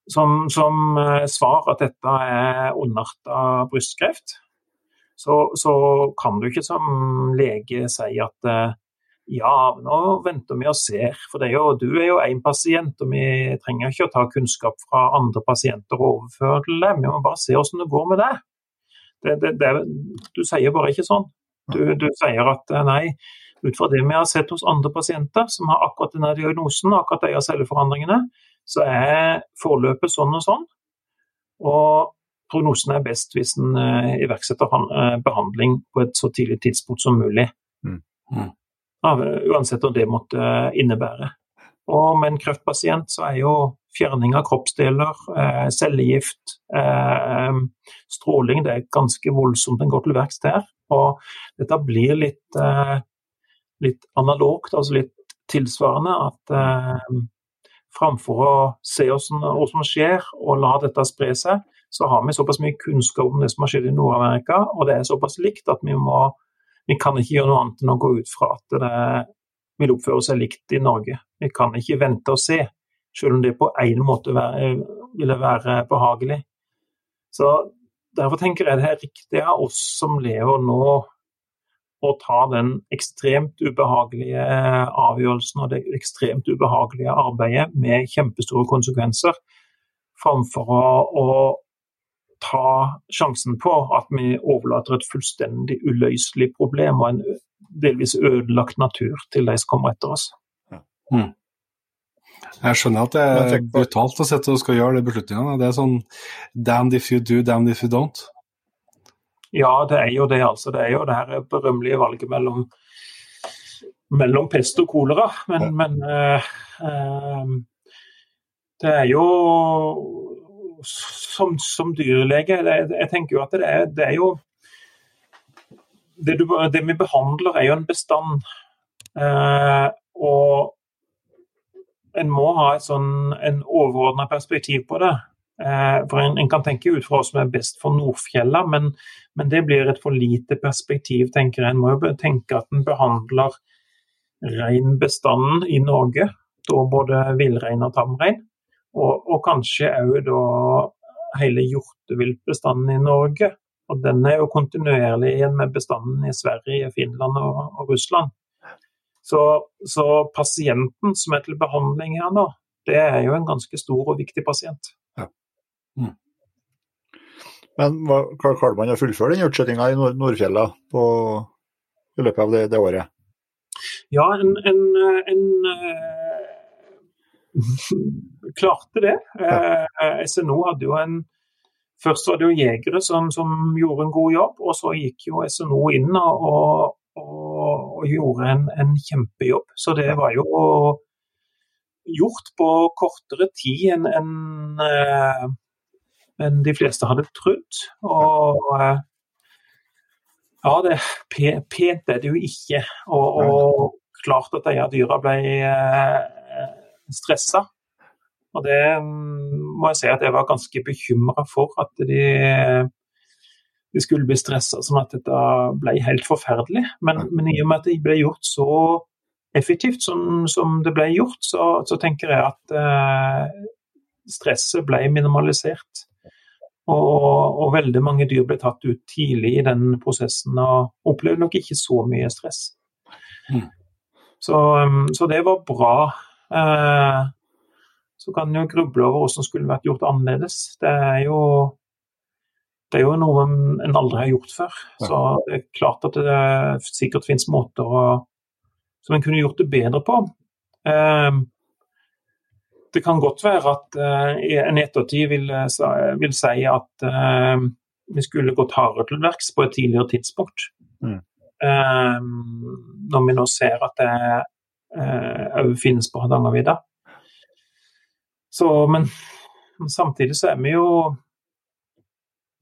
som, som eh, svar at dette er ondarta brystkreft, så, så, kan du ikke som lege si at eh, ja, nå venter vi og ser. For er jo, du er jo én pasient, og vi trenger ikke å ta kunnskap fra andre pasienter og overføre til dem. Vi må bare se hvordan det går med det. det, det, det du sier bare ikke sånn. Du, du, sier at nei, ut fra det vi har sett hos andre pasienter som har akkurat denne diagnosen, akkurat de celleforandringene, så er forløpet sånn og sånn. Og prognosen er best hvis en uh, iverksetter uh, behandling på et så tidlig tidspunkt som mulig. Mm. Uansett hva det måtte innebære. Og med en kreftpasient så er jo fjerning av kroppsdeler, eh, cellegift, eh, stråling det er ganske voldsomt en går til verks der. Og dette blir litt, eh, litt analogt, altså litt tilsvarende. At eh, framfor å se hva som skjer og la dette spre seg, så har vi såpass mye kunnskap om det som har skjedd i Nord-Amerika, og det er såpass likt at vi må vi kan ikke gjøre noe annet enn å gå ut fra at det vil oppføre seg likt i Norge. Vi kan ikke vente og se, selv om det på en måte ville være behagelig. Så Derfor tenker jeg det er riktig av oss som lever nå, å ta den ekstremt ubehagelige avgjørelsen og det ekstremt ubehagelige arbeidet med kjempestore konsekvenser, framfor å, å ta sjansen på at vi overlater et fullstendig uløselig problem og en delvis ødelagt natur til de som kommer etter oss. Mm. Jeg skjønner at det er brutalt å sitte og skal gjøre de beslutningene. Det er sånn damn if you do, damn if you don't. Ja, det er jo det, altså. Det er jo det her berømmelige valget mellom, mellom pest og kolera. Men, men uh, uh, det er jo som, som dyrlege det, Jeg tenker jo at det er, det er jo det, du, det, vi behandler, er jo en bestand. Eh, og en må ha et sånn, en overordna perspektiv på det. Eh, for en, en, kan tenke ut fra hva som er best for Nordfjella, men, men, det blir et for lite perspektiv, tenker jeg. En må jo tenke at en behandler reinbestanden i Norge, da både villrein og tamrein. Og, og kanskje òg da hele hjorteviltbestanden i Norge. Og den er jo kontinuerlig igjen med bestanden i Sverige, Finland og, og Russland. Så, så, pasienten som er til behandling her nå, det er jo en ganske stor og viktig pasient. Ja. Mm. Men hva, klarer man å fullføre den utskjøttinga i Nordfjella på, i løpet av det, det året? Ja, en, en, en uh, [laughs] klarte det. Ja. Uh, SNO hadde jo en Først var det jo jegere som, som, gjorde en god jobb, og så gikk jo SNO inn og, og, og gjorde en, en, kjempejobb. Så det var jo gjort på kortere tid enn en, en eh, de fleste hadde trodd. Og eh, ja, det, pent er det jo ikke. Og, og klart at de dyra ble eh, stressa. Og det mm, må jeg si at jeg var ganske bekymra for at de de skulle bli stressa, sånn at dette ble helt forferdelig. Men, men, i og med at det ble gjort så effektivt som, som det ble gjort, så, så tenker jeg at eh, stresset ble minimalisert. Og, og, veldig mange dyr ble tatt ut tidlig i den prosessen og opplevde nok ikke så mye stress. Mm. Så, så, det var bra. Eh, så kan en jo gruble over hvordan det skulle vært gjort annerledes. Det er jo det er jo noe en aldri har gjort før. Så det er klart at det sikkert finnes måter å, som en kunne gjort det bedre på. Eh, det kan godt være at eh, en ettertid vil, vil, si at vi skulle gått hardere til verks på et tidligere tidspunkt. Mm. når vi nå ser at det òg finnes på Hardangervidda. Men samtidig så er vi jo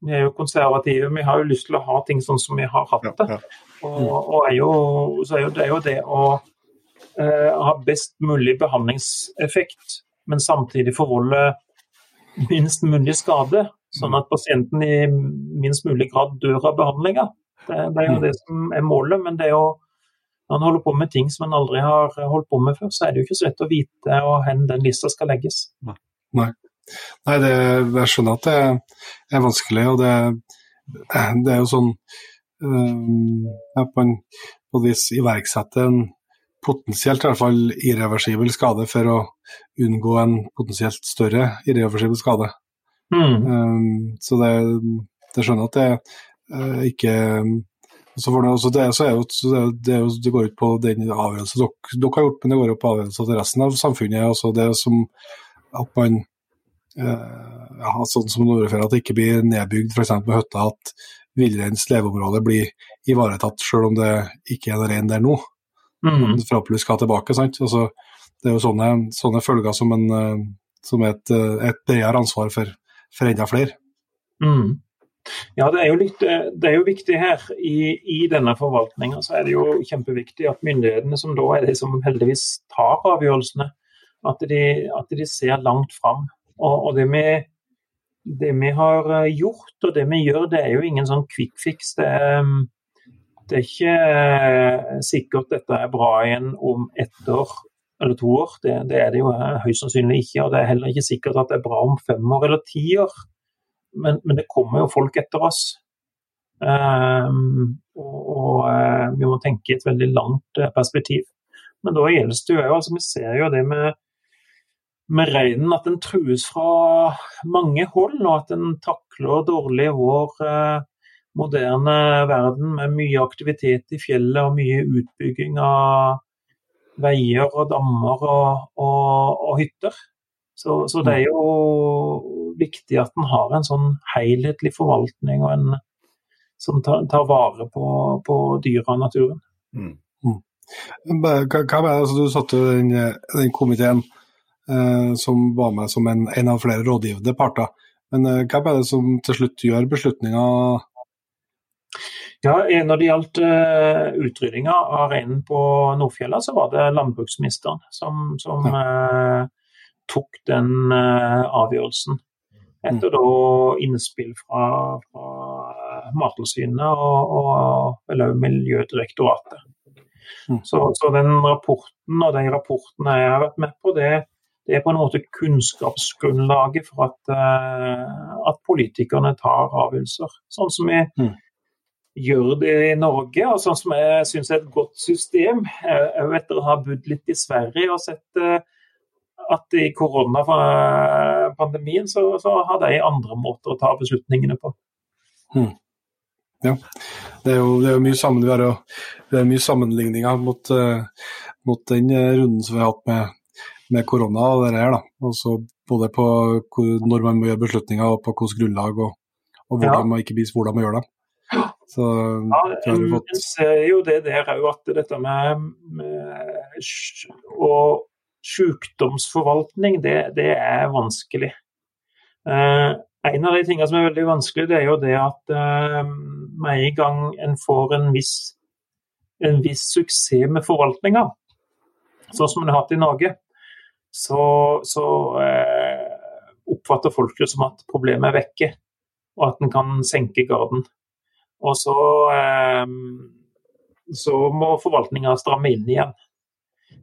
vi er jo konservative, vi har jo lyst til å ha ting sånn som vi har hatt det. Ja, ja. Og, og er jo, så er jo det, jo det å eh, ha best mulig behandlingseffekt, men samtidig forvolde minst mulig skade, sånn at pasienten i minst mulig grad dør av behandlinga. Det, det, er jo det som er målet, men det er jo når en holder på med ting som en aldri har holdt på med før, så er det jo ikke så lett å vite hvor den lista skal legges. Nei. Nei, det, jeg skjønner at det er vanskelig, og det, det er jo sånn um, At man på et vis iverksetter en potensielt i hvert fall irreversibel skade for å unngå en potensielt større irreversibel skade. Mm. Um, så det, det skjønner at det uh, ikke Så, det, så det, så jo, så det, det, går ut på den avgjørelsen dere, dere har gjort, men det går jo på avgjørelser til resten av samfunnet. altså Det som at man eh, ja, Sånn som Nordfjell, at det ikke blir nedbygd f.eks. med hytta, at villreinens leveområde blir ivaretatt, selv om det ikke er noe rein der nå. Mm. Forhåpentligvis skal tilbake. sant? Altså, det er jo sånne, sånne følger som, en, eh, som et, eh, et bredere ansvar for, for enda flere. Mm. Ja, det er jo, litt, eh, det er jo viktig her. I, i denne forvaltninga så er det jo kjempeviktig at myndighetene, som da er de som heldigvis tar avgjørelsene, at de, at de ser langt fram. Og, og det, vi, det vi har eh, gjort og det vi gjør, det er jo ingen sånn quick fix. Det er, mm, det er ikke eh, sikkert dette er bra igjen om ett år eller to år. Det, det er det jo høyst sannsynlig ikke. Og det er heller ikke sikkert at det er bra om fem år eller ti år. Men, men det kommer jo folk etter oss. Um, og og eh, vi må tenke i et veldig langt eh, perspektiv. Men da gjelder det jo altså Vi ser jo det med, med reinen, at den trues fra mange hold, og at den takler dårlig vår eh, moderne verden med mye aktivitet i fjellet og mye utbygging av veier og dammer og, og, og hytter. Så, så det er jo viktig at en har en sånn helhetlig forvaltning og en som tar, tar vare på, på dyra og naturen. Mm. hva, hva er det, altså, du satte den, den komiteen eh, som var med som en, en av flere rådgivende parter. Men eh, hva er det som til slutt gjør beslutninga Ja, eh, Når det gjaldt uh, utryddinga av reinen på Nordfjella, så var det landbruksministeren som, som eh, tok den eh, avgjørelsen. Etter da innspill fra, fra Mattilsynet og, og eller Miljødirektoratet. Mm. Så, så den rapporten og de rapportene jeg har vært med på, det, det er på en måte kunnskapsgrunnlaget for at, eh, at politikerne tar avgjørelser. Sånn som vi Mm. gjør det i Norge, og sånn som jeg syns er et godt system. Etter å ha bodd litt i Sverige og sett eh, at i koronapandemien så, så har de andre måter å ta beslutningene på. Det er jo, det er jo mye, sammen, har det er mye sammenligninger mot, eh, mot den eh, runden som vi har hatt med, med korona og det her. da. Også både på hvor, når man må gjøre beslutninger og på hvilket grunnlag, og, og hvordan Ja. man ikke minst hvordan man gjør dem. Så Ja, det en, fått ser jo det der òg, at dette med, med og sykdomsforvaltning, det, det er vanskelig. Eh, en av de tingene som er veldig vanskelig, det er jo det at eh, med en gang en får en viss, en viss suksess med forvaltninga, sånn som en har hatt i Norge, så, så eh, oppfatter folk det som at problemet er vekke, og at en kan senke garden. Og så, eh, så må forvaltninga stramme inn igjen.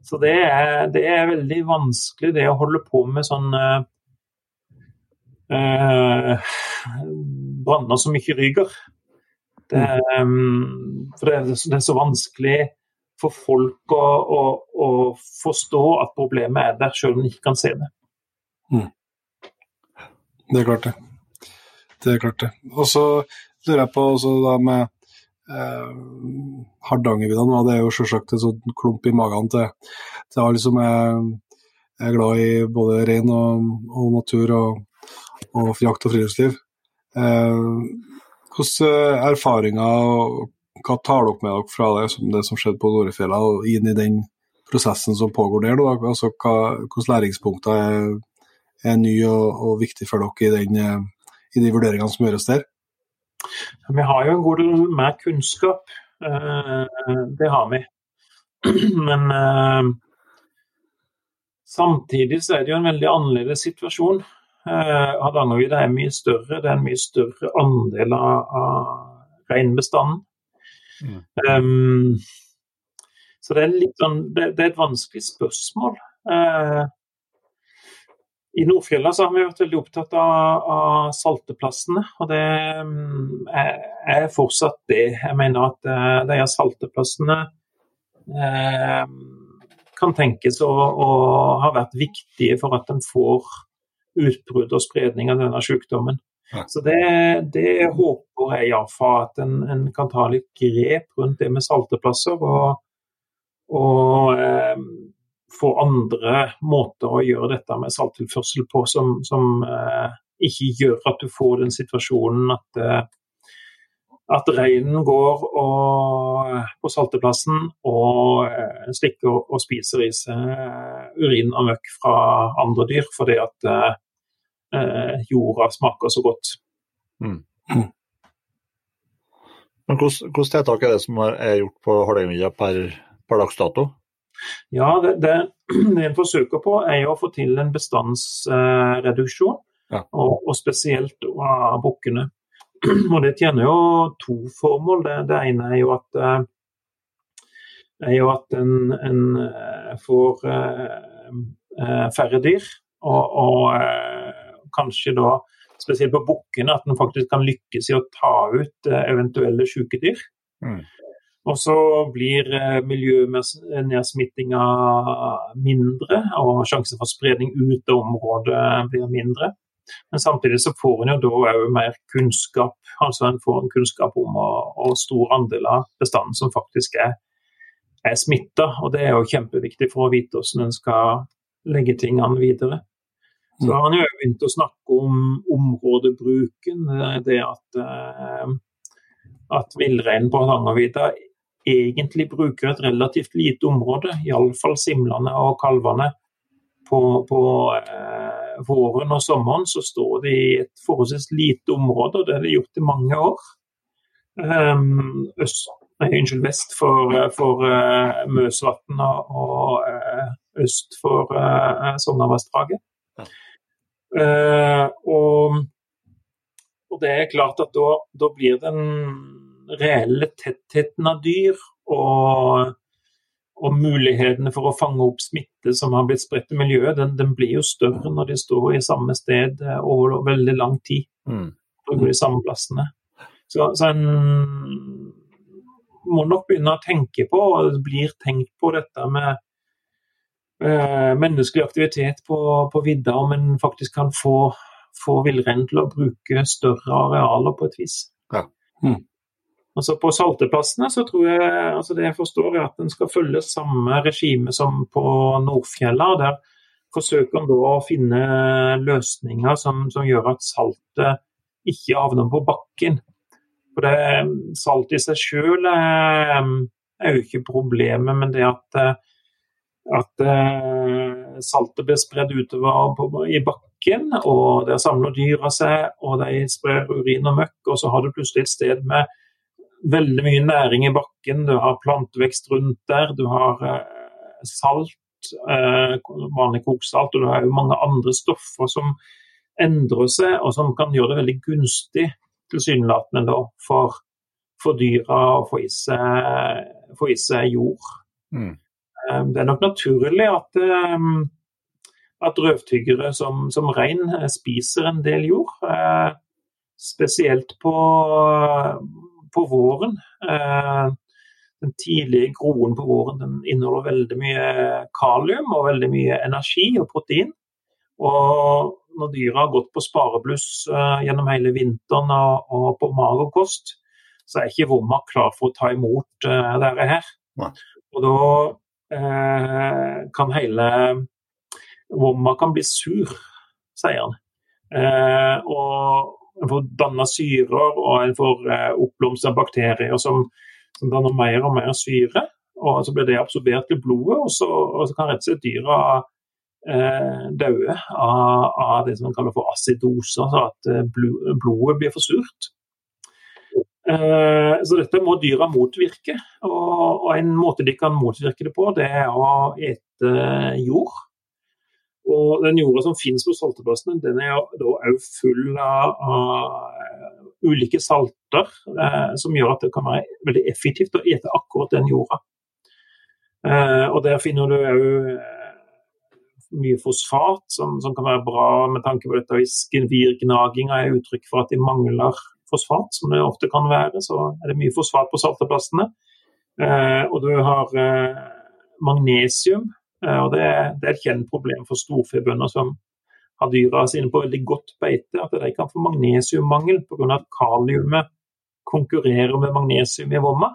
Så det er, det er veldig vanskelig det å holde på med sånn eh, eh, branner som ikke ryker. Det, um, for det er, det er så vanskelig for folk å, å, å forstå at problemet er der, selv om de ikke kan se det. Det er klart, det. Det er klart, det. Og så lurer jeg på også da med eh, Hardangervidda det er jo selvsagt en sånn klump i magen til, til alle som er, er glad i både rein og, og natur og, og jakt og friluftsliv. Eh, Hvilke erfaringer hva tar dere med dere fra det som, det som skjedde på Norefjella, og inn i den prosessen som pågår der? Da? Altså, hva, hvilke læringspunkter er, er nye og, og viktige for dere i, den, eh, i de vurderingene som gjøres der? Vi har jo en god del mer kunnskap. eh, Det har vi. [clears throat] Men eh, samtidig så er det jo en veldig annerledes situasjon. Eh, Hardangervidda er mye større. Det er en mye større andel av, av reinbestanden. Mm. Um, så det er, sånn, det, det er et vanskelig spørsmål. I Nordfjella så har vi vært veldig opptatt av, av salteplassene, og det mm, er, er fortsatt det. Jeg mener at eh, de her salteplassene eh, kan tenkes å, å ha vært viktige for at en får utbrudd og spredning av denne sykdommen. Ja. Så det, det, håper jeg iallfall at en, en, kan ta litt grep rundt det med salteplasser. Og, og eh, få andre måter å gjøre dette med salttilførsel på som, som eh, ikke gjør at du får den situasjonen at, eh, at reinen går og, på salteplassen og eh, stikker og spiser i seg urin og møkk fra andre dyr fordi at eh, jorda smaker så godt. Mm. Men Hvilke tiltak er det som er gjort på Hardangervidda per, per dags dato? Ja, det, det, det en forsøker på, er jo å få til en bestandsreduksjon. Ja. Og, og, spesielt av bukkene. [clears throat] Og det tjener jo to formål. Det, det ene er jo at, eh, er jo at en, en eh, får eh, færre dyr. Og, og kanskje da spesielt på bukkene at en faktisk kan lykkes i å ta ut eventuelle syke dyr. Mm. Og så blir eh, miljønedsmittinga mindre, og sjansen for spredning ut av området blir mindre. Men samtidig så får en jo da òg mer kunnskap, altså en får en kunnskap om og, stor andel av bestanden som faktisk er, er smitta. Og det er jo kjempeviktig for å vite hvordan en skal legge tingene videre. Så har han jo begynt å snakke om områdebruken. Det at, eh, at villreinen på Hardangervidda egentlig bruker et relativt lite område, iallfall simlene og kalvene. På, på eh, våren og sommeren så står de i et forholdsvis lite område, og det har de gjort i mange år. Um, øst, nei, unnskyld, vest for, for uh, Møsvatn og, og uh, øst for uh, Sognavassdraget. Uh, og, og, det er klart at da, da blir den reelle tettheten av dyr og, og, mulighetene for å fange opp smitte som har blitt spredt i miljøet, den, den, blir jo større når de står i samme sted over veldig lang tid. Mm. Og de samme plassene. Så, så, en må nok begynne å tenke på, og det blir tenkt på dette med eh, menneskelig aktivitet på, på vidda, om en faktisk kan få, få villreinen til å bruke større arealer på et vis. Ja. Mm. Altså På salteplassene så tror jeg altså det jeg forstår er at en skal følge samme regime som på Nordfjella. Der forsøker en da å finne løsninger som, som gjør at saltet ikke havner på bakken. For det, Salt i seg selv er, er, jo ikke problemet, men det at, at eh, saltet blir spredd utover på, i bakken, og der samler dyra seg, og de sprer urin og møkk, og så har du plutselig et sted med veldig mye næring i bakken. Du har plantevekst rundt der, du har eh, salt, eh, vanlig koksalt, og du har jo mange andre stoffer som endrer seg, og som kan gjøre det veldig gunstig tilsynelatende for, for dyra å få i seg, få i seg jord. Mm. Eh, det er nok naturlig at, at røvtyggere som, som rein spiser en del jord. Spesielt på på våren. Eh, den tidlige groen på våren den inneholder veldig mye kalium og veldig mye energi og protein. Og når dyra har gått på sparebluss uh, gjennom hele vinteren og, på mager kost, så er ikke vomma klar for å ta imot uh, dette her. Og da kan hele vomma kan bli sur, sier han. og en får danna syrer, og en får eh, oppblomstra bakterier som, som, danner mer og mer syre. og Så blir det absorbert til blodet, og så, og så kan rett og slett dyra eh, daue av, av, det som man kaller for acidose, altså at eh, blodet blir for surt. Eh, så dette må dyra motvirke. Og, og, en måte de kan motvirke det på, det er å ete jord. Og den jorda som finnes på salteplassene, den er da òg full av, av ulike salter, eh, som gjør at det kan være veldig effektivt å ete akkurat den jorda. Eh, og der finner du òg eh, mye fosfat, som, som, kan være bra med tanke på dette hvis gevirgnaginga er uttrykk for at de mangler fosfat, som det ofte kan være. Så er det mye fosfat på salteplassene. Eh, og du har eh, magnesium, Eh, og det, er et kjent problem for storfebønder som har dyra sine på veldig godt beite, at de kan få magnesiummangel pga. at kaliumet konkurrerer med magnesium i vomma.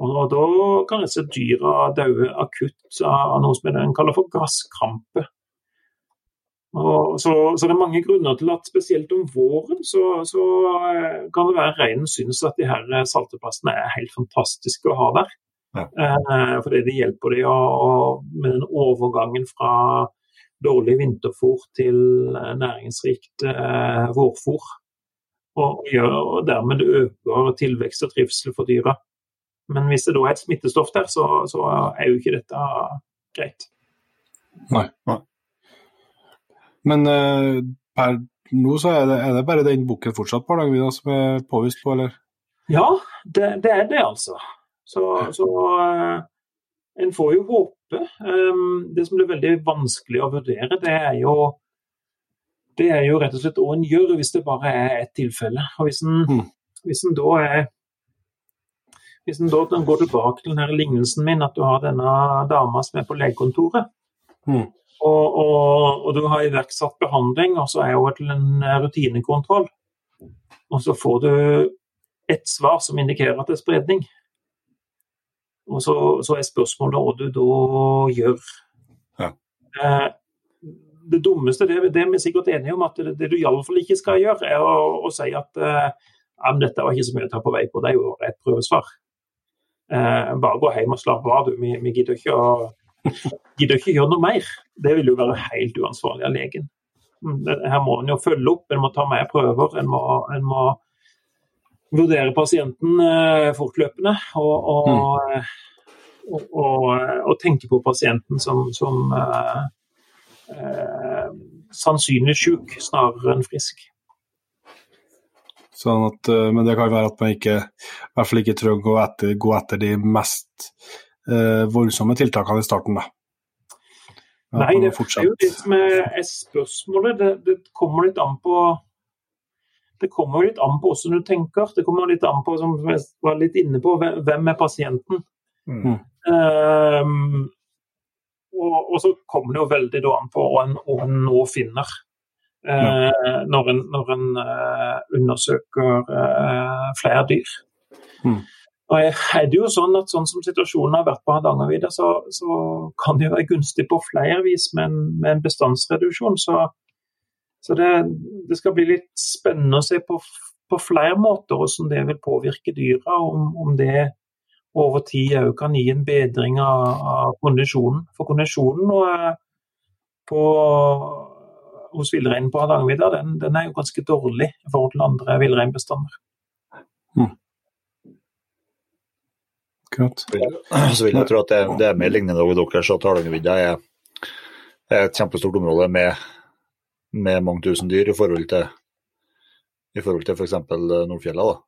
Og da kan disse dyra daue akutt av noe som en kaller for gasskrampe. Så, så, det er mange grunner til at spesielt om våren så, så eh, kan det være reinen syns at de her salteplassene er helt fantastiske å ha der. Ja. Eh, fordi det hjelper de å, med den overgangen fra dårlig vinterfôr til eh, næringsrikt eh, vårfôr. Og, og dermed øker tilvekst og trivsel for dyra. Men hvis det da er et smittestoff der, så, så er jo ikke dette greit. Nei. Nei. Men eh, per nå så er det, er det, bare den bukken fortsatt på Hardangervidda som er påvist på, eller? Ja, det, det er det, altså. Så, så uh, en får jo håpe. Um, det som blir veldig vanskelig å vurdere, det er jo det er jo rett og slett hva en gjør hvis det bare er ett tilfelle. Og hvis en, mm. hvis en da er hvis en da går tilbake til denne lignelsen min, at du har denne dama som er på legekontoret, mm. og, og, og, du har iverksatt behandling, og så er hun til en rutinekontroll, og så får du et svar som indikerer at det er spredning. Og så, så er spørsmålet hva du da gjør. Ja. Eh, det dummeste, det, det er vi sikkert enige om, at det, det du iallfall ikke skal gjøre, er å, å si at eh, dette var ikke så mye å ta på vei på, det er jo et prøvesvar. Eh, bare gå hjem og slapp av, du. Vi, vi gidder, ikke å, [laughs] gidder ikke gjøre noe mer. Det vil jo være helt uansvarlig av legen. Mm, her må en jo følge opp, en må ta mer prøver. En må, en må vurdere pasienten eh, fortløpende. Og, og, mm. og, og, tenke på pasienten som, som eh, eh, sannsynlig syk snarere enn frisk. Sånn at, men det kan være at man ikke, i hvert fall ikke trenger å gå etter, gå etter de mest eh, voldsomme tiltakene i starten. da. Nei, det er jo det som er spørsmålet. Det, det, kommer litt an på det kommer litt an på hvordan du tenker. Det kommer litt an på, som jeg var litt inne på, hvem er pasienten. Mm. Um, og, og, så kommer det jo veldig an på hva en, en nå finner. Uh, når en, når en uh, undersøker uh, flere dyr. Mm. Og er det jo sånn at sånn som situasjonen har vært på Hardangervidda, så, så, kan det jo være gunstig på flere vis med en, med en bestandsreduksjon. Så så det, det, skal bli litt spennende å se på, på flere måter hvordan det vil påvirke dyra. Om, om det over tid òg kan gi en bedring av, av kondisjonen. For kondisjonen eh, på, hos villreinen på Hardangervidda den, den, er jo ganske dårlig i forhold til andre villreinbestander. Mm. Så vil jeg tro at det, det er mer lignende dere, så Hardangervidda er, er et kjempestort område med med mange tusen dyr i forhold til i forhold til f.eks. For Nordfjella? da?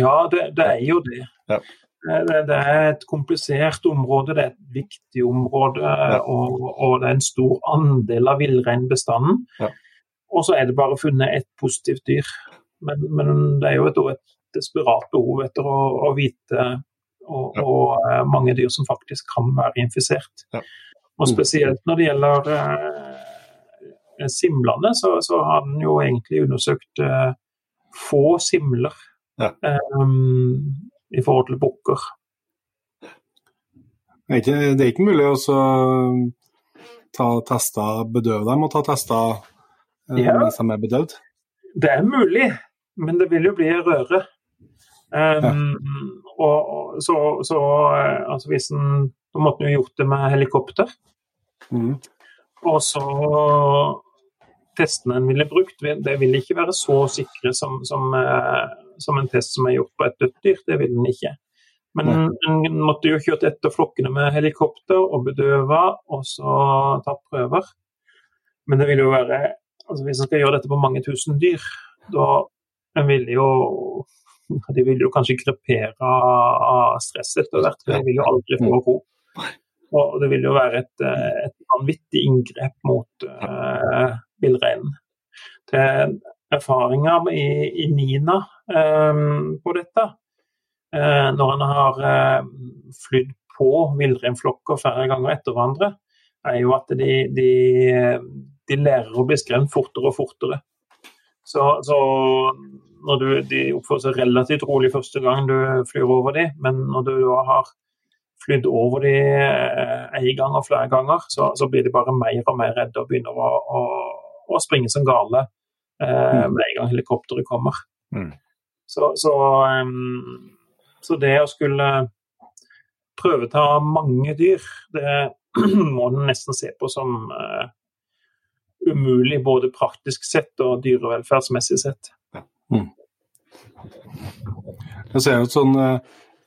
Ja, det, det er jo det. Ja. Det, det, er et komplisert område, det er et viktig område, ja. og, og, det er en stor andel av villreinbestanden. Ja. Og så er det bare funnet ett positivt dyr. Men, men det er jo et, et desperat behov etter å, å vite og, og, eh, mange dyr som faktisk kan være infisert. Og spesielt når det gjelder eh, simlene, så, så har den jo egentlig undersøkt uh, få simler ja. um, i forhold til bukker. Det, det er ikke mulig å ta testa, bedøve dem og ta tester uh, ja. mens de er bedøvd? Det er mulig, men det vil jo bli røre. Um, ja. og, og, så, så altså hvis en Da måtte en jo gjort det med helikopter. Mm. Og så testene en ville brukt, det vil ikke være så sikre som, som, eh, som, en test som er gjort på et dødt dyr. Det vil den ikke. Men en måtte jo kjørt etter flokkene med helikopter og bedøve, og så tatt prøver. Men det vil jo være altså Hvis en skal gjøre dette på mange tusen dyr, da en vil jo De vil jo kanskje krepere av stress etter hvert. De vil jo aldri få ro. Og det vil jo være et, et vanvittig inngrep mot uh, villreinen. Til erfaringer i, i Nina um, på dette, uh, når en har uh, flydd på villreinflokker flere ganger etter hverandre, er jo at de, de, de lærer å bli skremt fortere og fortere. Så, så når du, de oppfører seg relativt rolig første gang du flyr over dem, men når du har flydd over dem én gang og flere ganger, så, så, blir de bare mer og mer redde og begynner å, å, å springe som gale eh, med en gang helikopteret kommer. Mm. Så, så, um, så, det å skulle prøveta mange dyr, det [clears throat] må en nesten se på som uh, umulig både praktisk sett og dyrevelferdsmessig sett. Mm. Jeg ser jo sånn uh,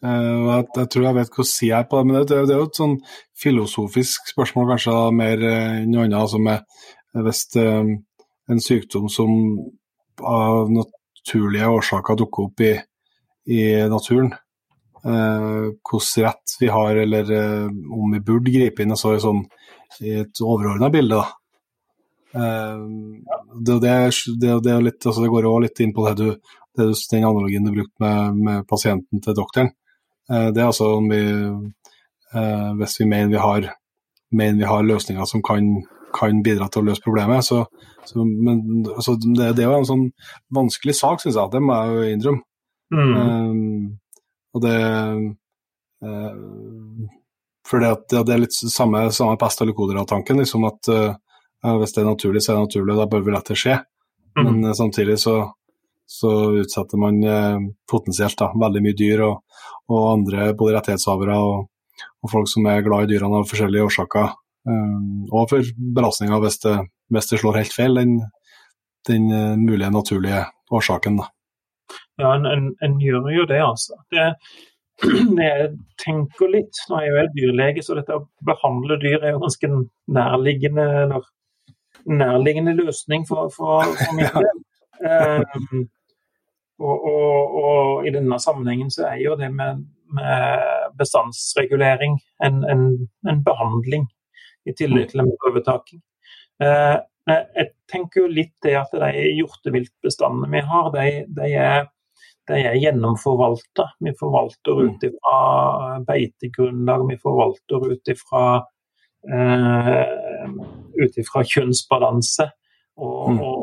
jeg, jeg, tror jeg vet hva si her på det, men det, det er jo et sånn filosofisk spørsmål kanskje mer enn noe annet. Altså med hvis uh, en sykdom som av naturlige årsaker dukker opp i, i naturen, eh, hvordan rett vi har, eller eh, om vi burde gripe inn altså, i, sånn, i et overordna bilde. da. Eh, det, det, det, det, litt, altså går også litt inn på du, du, den analogien du brukte med, med, pasienten til doktoren. Eh, det er altså om vi, eh, hvis vi mener vi, har, mener vi har løsninger som kan, kan bidra til å løse problemet, så, så, men, så det, det, er jo en sånn vanskelig sak, syns jeg. Det må jeg jo innrømme. Mm. Um, og det uh, For det, det, er litt samme, samme pest eller kolera-tanken. Liksom at uh, hvis det er naturlig, så er det naturlig, og da bør vi la det skje. Mm. Men samtidig så, så, utsetter man potensielt da, veldig mye dyr og, og andre både rettighetshavere og, og, folk som er glad i dyrene av forskjellige årsaker. Um, og for belastninga hvis hvis det slår helt feil, den, den uh, mulige naturlige årsaken. Da. Ja, en, en, en, gjør jo det, altså. Det, [clears throat] jeg tenker litt, nå er jeg er dyrlege, så dette å behandle dyr er jo ganske nærliggende, eller, nærliggende løsning for, for, for min del. Um, og, og, og, i denne sammenhengen så er jo det med, med bestandsregulering en, en, en, behandling, i tillegg til en overtaking. Eh, jeg tenker jo litt det at de hjorteviltbestandene vi har, de, de er, de er gjennomforvalta. Vi forvalter mm. ut ifra beitegrunnlag, vi forvalter ut ifra eh, kjønnsbalanse. Og, mm. og uh,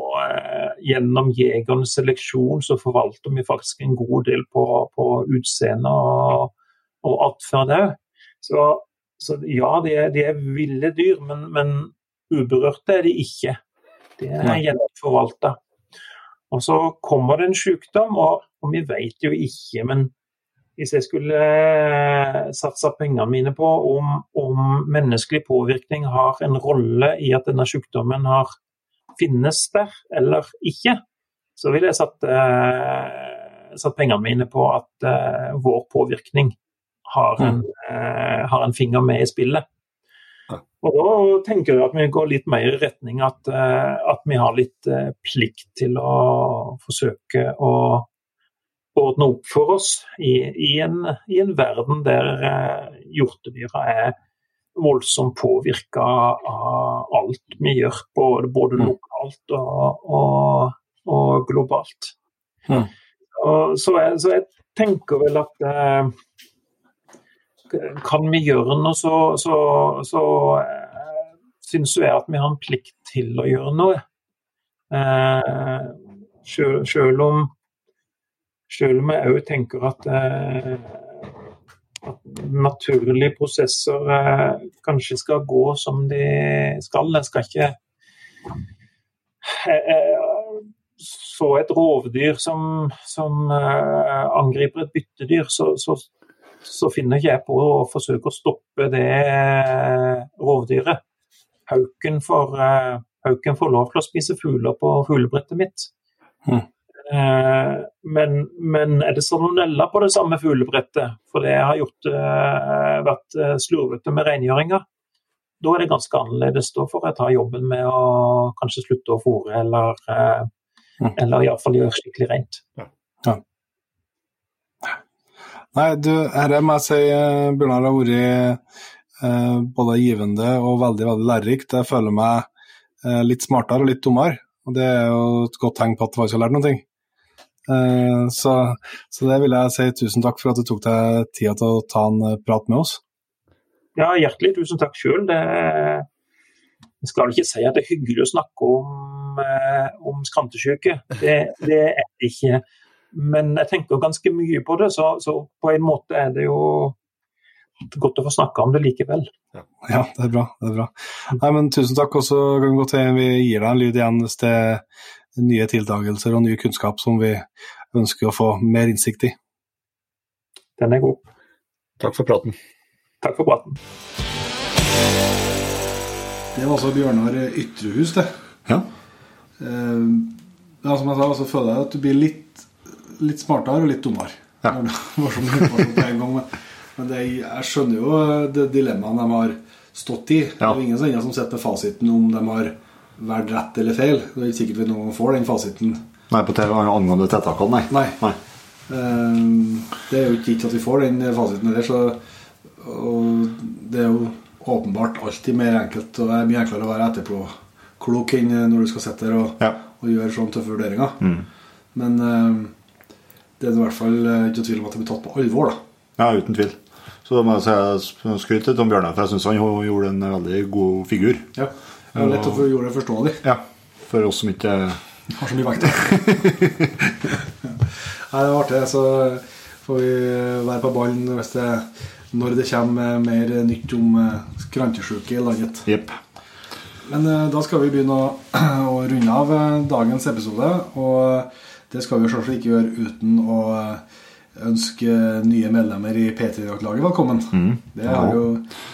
gjennom jegernes seleksjon så forvalter vi faktisk en god del på, på utseende og, og atferd òg. Så, så, ja, de er, de er ville dyr, men, men Uberørte er de ikke. Det er gjennomforvalta. Og så kommer det en sykdom, og, og, vi vet jo ikke, men hvis jeg skulle eh, satsa pengene mine på om, om, menneskelig påvirkning har en rolle i at denne sykdommen har, finnes der eller ikke, så ville jeg satt, eh, satt pengene mine på at eh, vår påvirkning har en, mm. eh, har en finger med i spillet. Og Da tenker jeg at vi går litt mer i retning at, eh, at vi har litt eh, plikt til å forsøke å ordne opp for oss i, i, en, i en, verden der eh, hjortedyra er voldsomt påvirka av alt vi gjør, både, både mm. lokalt og, og, og globalt. Mm. Og, så, jeg, så, jeg, tenker vel at kan vi gjøre noe, så, så, så eh, syns jeg at vi har en plikt til å gjøre noe. Eh, selv, om selv om jeg òg tenker at, eh, naturlige prosesser uh, kanskje skal gå som de skal. Den skal ikke så et rovdyr som, som angriper et byttedyr, så, så så finner ikke jeg på å forsøke å stoppe det eh, rovdyret. Hauken får, eh, hauken får lov til å spise fugler på fuglebrettet mitt. Mm. Men, men, er det salmonella på det samme fuglebrettet, for det har gjort, vært slurvete med rengjøringa, da er det ganske annerledes. Da får jeg ta jobben med å kanskje slutte å fôre, eller, mm. eller iallfall gjøre skikkelig rent. Ja. Nei, du, dette må jeg si, eh, Bjørnar, har vært eh, både givende og veldig veldig lærerikt. Jeg føler meg eh, litt smartere og litt dummere. og Det er jo et godt tegn på at jeg ikke har lært noe. Eh, så, så, det vil jeg si tusen takk for at du tok deg tida til å ta en eh, prat med oss. Ja, hjertelig tusen takk sjøl. Det, Jeg skal vel ikke si at det er hyggelig å snakke om, eh, om skrantesjuke. Det, det er det ikke. Men jeg tenker ganske mye på det, så, så på en måte er det jo godt å få snakke om det likevel. Ja, det er bra. det er bra. Nei, men Tusen takk. og så kan vi gå til Vi gir deg en lyd igjen hvis det nye tiltakelser og ny kunnskap som vi ønsker å få mer innsikt i. Den er god. Takk for praten. Takk for praten. Det var altså Bjørnar Ytrehus, det. Ja. Eh, ja, som jeg sa, så føler jeg at du blir litt, litt smartere og litt dummere. Ja. Det var så mye på en gang. Men, men det, jeg skjønner jo det dilemmaet de har stått i. Det er jo ingen som sitter med fasiten om de har vært rett eller feil. Det er ikke sikkert vi gang får den fasiten. Nei, på TV angående tiltakene, nei. Nei. nei. Eh, Det er jo ikke gitt at vi får den fasiten der, så og det er jo åpenbart alltid mer enkelt og det er mye enklere å være etterpåklok enn når du skal sitte der og, Ja. og gjøre sånne tøffe vurderinger. Men eh, det er i hvert fall eh, ikke tvil om at det blir tatt på alvor, da. Ja, uten tvil. Så da må jeg si skryt til Tom Bjørnar, for jeg syns han gjorde en veldig god figur. Ja. Det er lett å gjøre det forståelig. Ja, For oss som ikke Har så mye vekt. [laughs] Nei, det var artig. Så får vi være på ballen hvis det, når det kommer mer nytt om eh, skrantesjuke i landet. Yep. Men eh, da skal vi begynne å, [clears throat] å runde av eh, dagens episode. Og det skal vi selvsagt ikke gjøre uten å eh, ønske nye medlemmer i P3-laget velkommen. Det har jo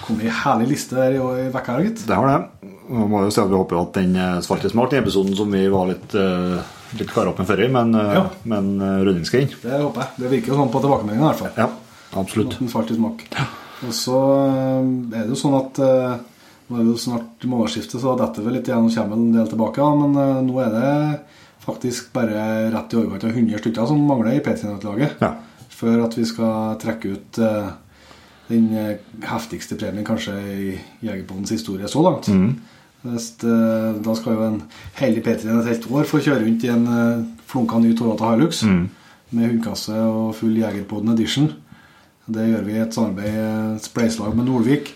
kommet ei herlig liste der i, uka her, gitt. Det har det. Vi må jo si at Vi håper at den eh, svarte smart i episoden som vi var litt, uh, litt klar opp med før, men, uh, Ja. men uh, runding. Det håper jeg. Det virker jo sånn på tilbakemeldingen i hvert fall. Ja, absolutt. At den falt i smak. Og så eh, er det jo sånn at eh, nå er det jo snart månedsskiftet, så detter vi litt igjen og kommer en del tilbake. Men eh, nå er det faktisk bare rett i overkant av 100 stykker som mangler i P3-laget. Ja. Før at vi skal trekke ut eh, den eh, heftigste premien kanskje i Jegerpodens historie så langt. Hvis, eh, da skal jo en hellig P3 et helt år få kjøre rundt i en flunka ny Toyota Hilux med hundekasse og full Jegerpodden edition. Det gjør vi i et samarbeid, et spleiselag med Nordvik.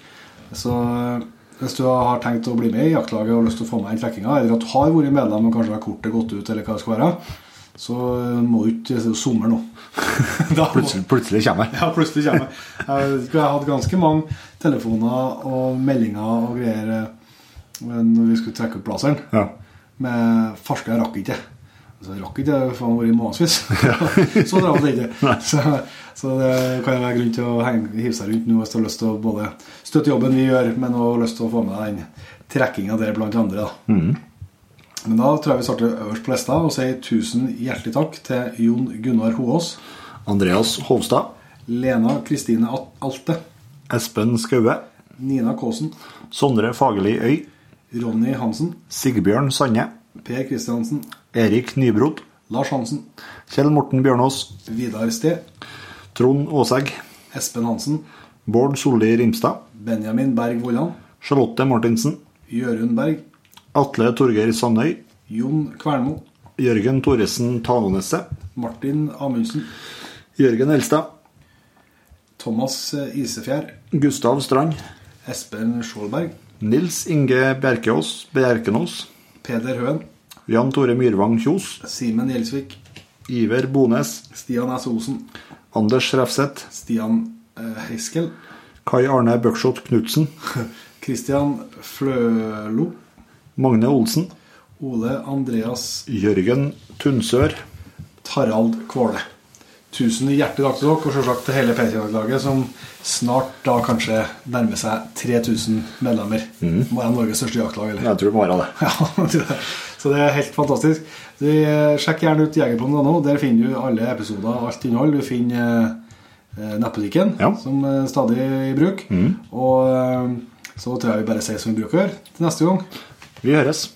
Så hvis du har tenkt å bli med i jaktlaget og lyst til å få med den trekkinga, eller at du har vært medlem og kanskje har kortet gått ut, eller hva det skal være, så eh, må du ikke det er sommer nå. [laughs] Plutselig, plutselig kommer jeg. ja, plutselig kommer jeg. Jeg har hatt ganske mange telefoner og meldinger og greier eh, når vi skulle trekke ut plasseren. Ja. Med farska jeg rakk ikke. Altså, jeg rakk ikke, for han har vært i månedsvis. [laughs] [laughs] så drar det ikke. Så, så det kan være grunn til å henge, hive seg rundt nå hvis du har lyst til å både støtte jobben vi gjør, men også lyst til å få med deg den trekkinga der blant andre. da. Men da tror jeg vi starter øverst på lista og sier tusen hjertelig takk til Jon Gunnar Hoås, Andreas Hovstad, Lena Kristine Alte, Espen Skaue, Nina Kaasen, Sondre Fagerli Øy, Ronny Hansen, Sigbjørn Sande, Per Kristiansen, Erik Nybrot, Lars Hansen, Kjell Morten Bjørnås, Vidar Sted, Trond Aasegg, Espen Hansen, Bård Solli Rimstad, Benjamin Berg Vollan, Charlotte Martinsen, Jørund Berg, Atle Torgeir Sandøy, Jon Kvernmo, Jørgen Thoresen Tanoneset, Martin Amundsen, Jørgen Elstad, Thomas Isefjær, Gustav Strand, Espen Skjoldberg, Nils Inge Bjerkeås Bjerkenås, Peder Høen, Jan Tore Myrvang Kjos, Simen Gjelsvik, Iver Bones, Stian S. Osen, Anders Refseth, Stian eh, Heiskel, Kai Arne Bøkshot Knutsen, [laughs] Christian Flølo, Magne Olsen, Ole Andreas Jørgen Tunsør, Tarald Kvåle. Tusen hjertelig takk til dere, og selvsagt til hele P3-laget, som snart da kanskje nærmer seg 3000 medlemmer. Må være Norges største jaktlag, eller? Jeg tror det må være det. [laughs] Ja, så det er helt fantastisk. Så, eh, sjekk gjerne ut jegerpodden.no. Der finner du alle episoder, alt innhold. Du finner eh, nettbutikken, Ja. som er stadig i bruk. Og eh, så tror jeg vi bare sier som vi bruker til neste gang. Vi høres.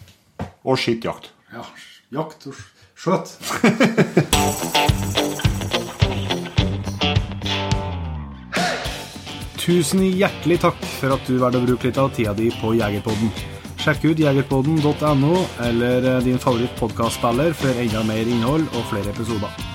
Og skittjakt. Ja, jakt og skjøt. Tusen hjertelig takk for at du valgte å bruke litt av tida di på Jegerpodden. Sjekk ut jegerpodden.no eller din favoritt favorittpodkastspiller for enda mer innhold og flere episoder.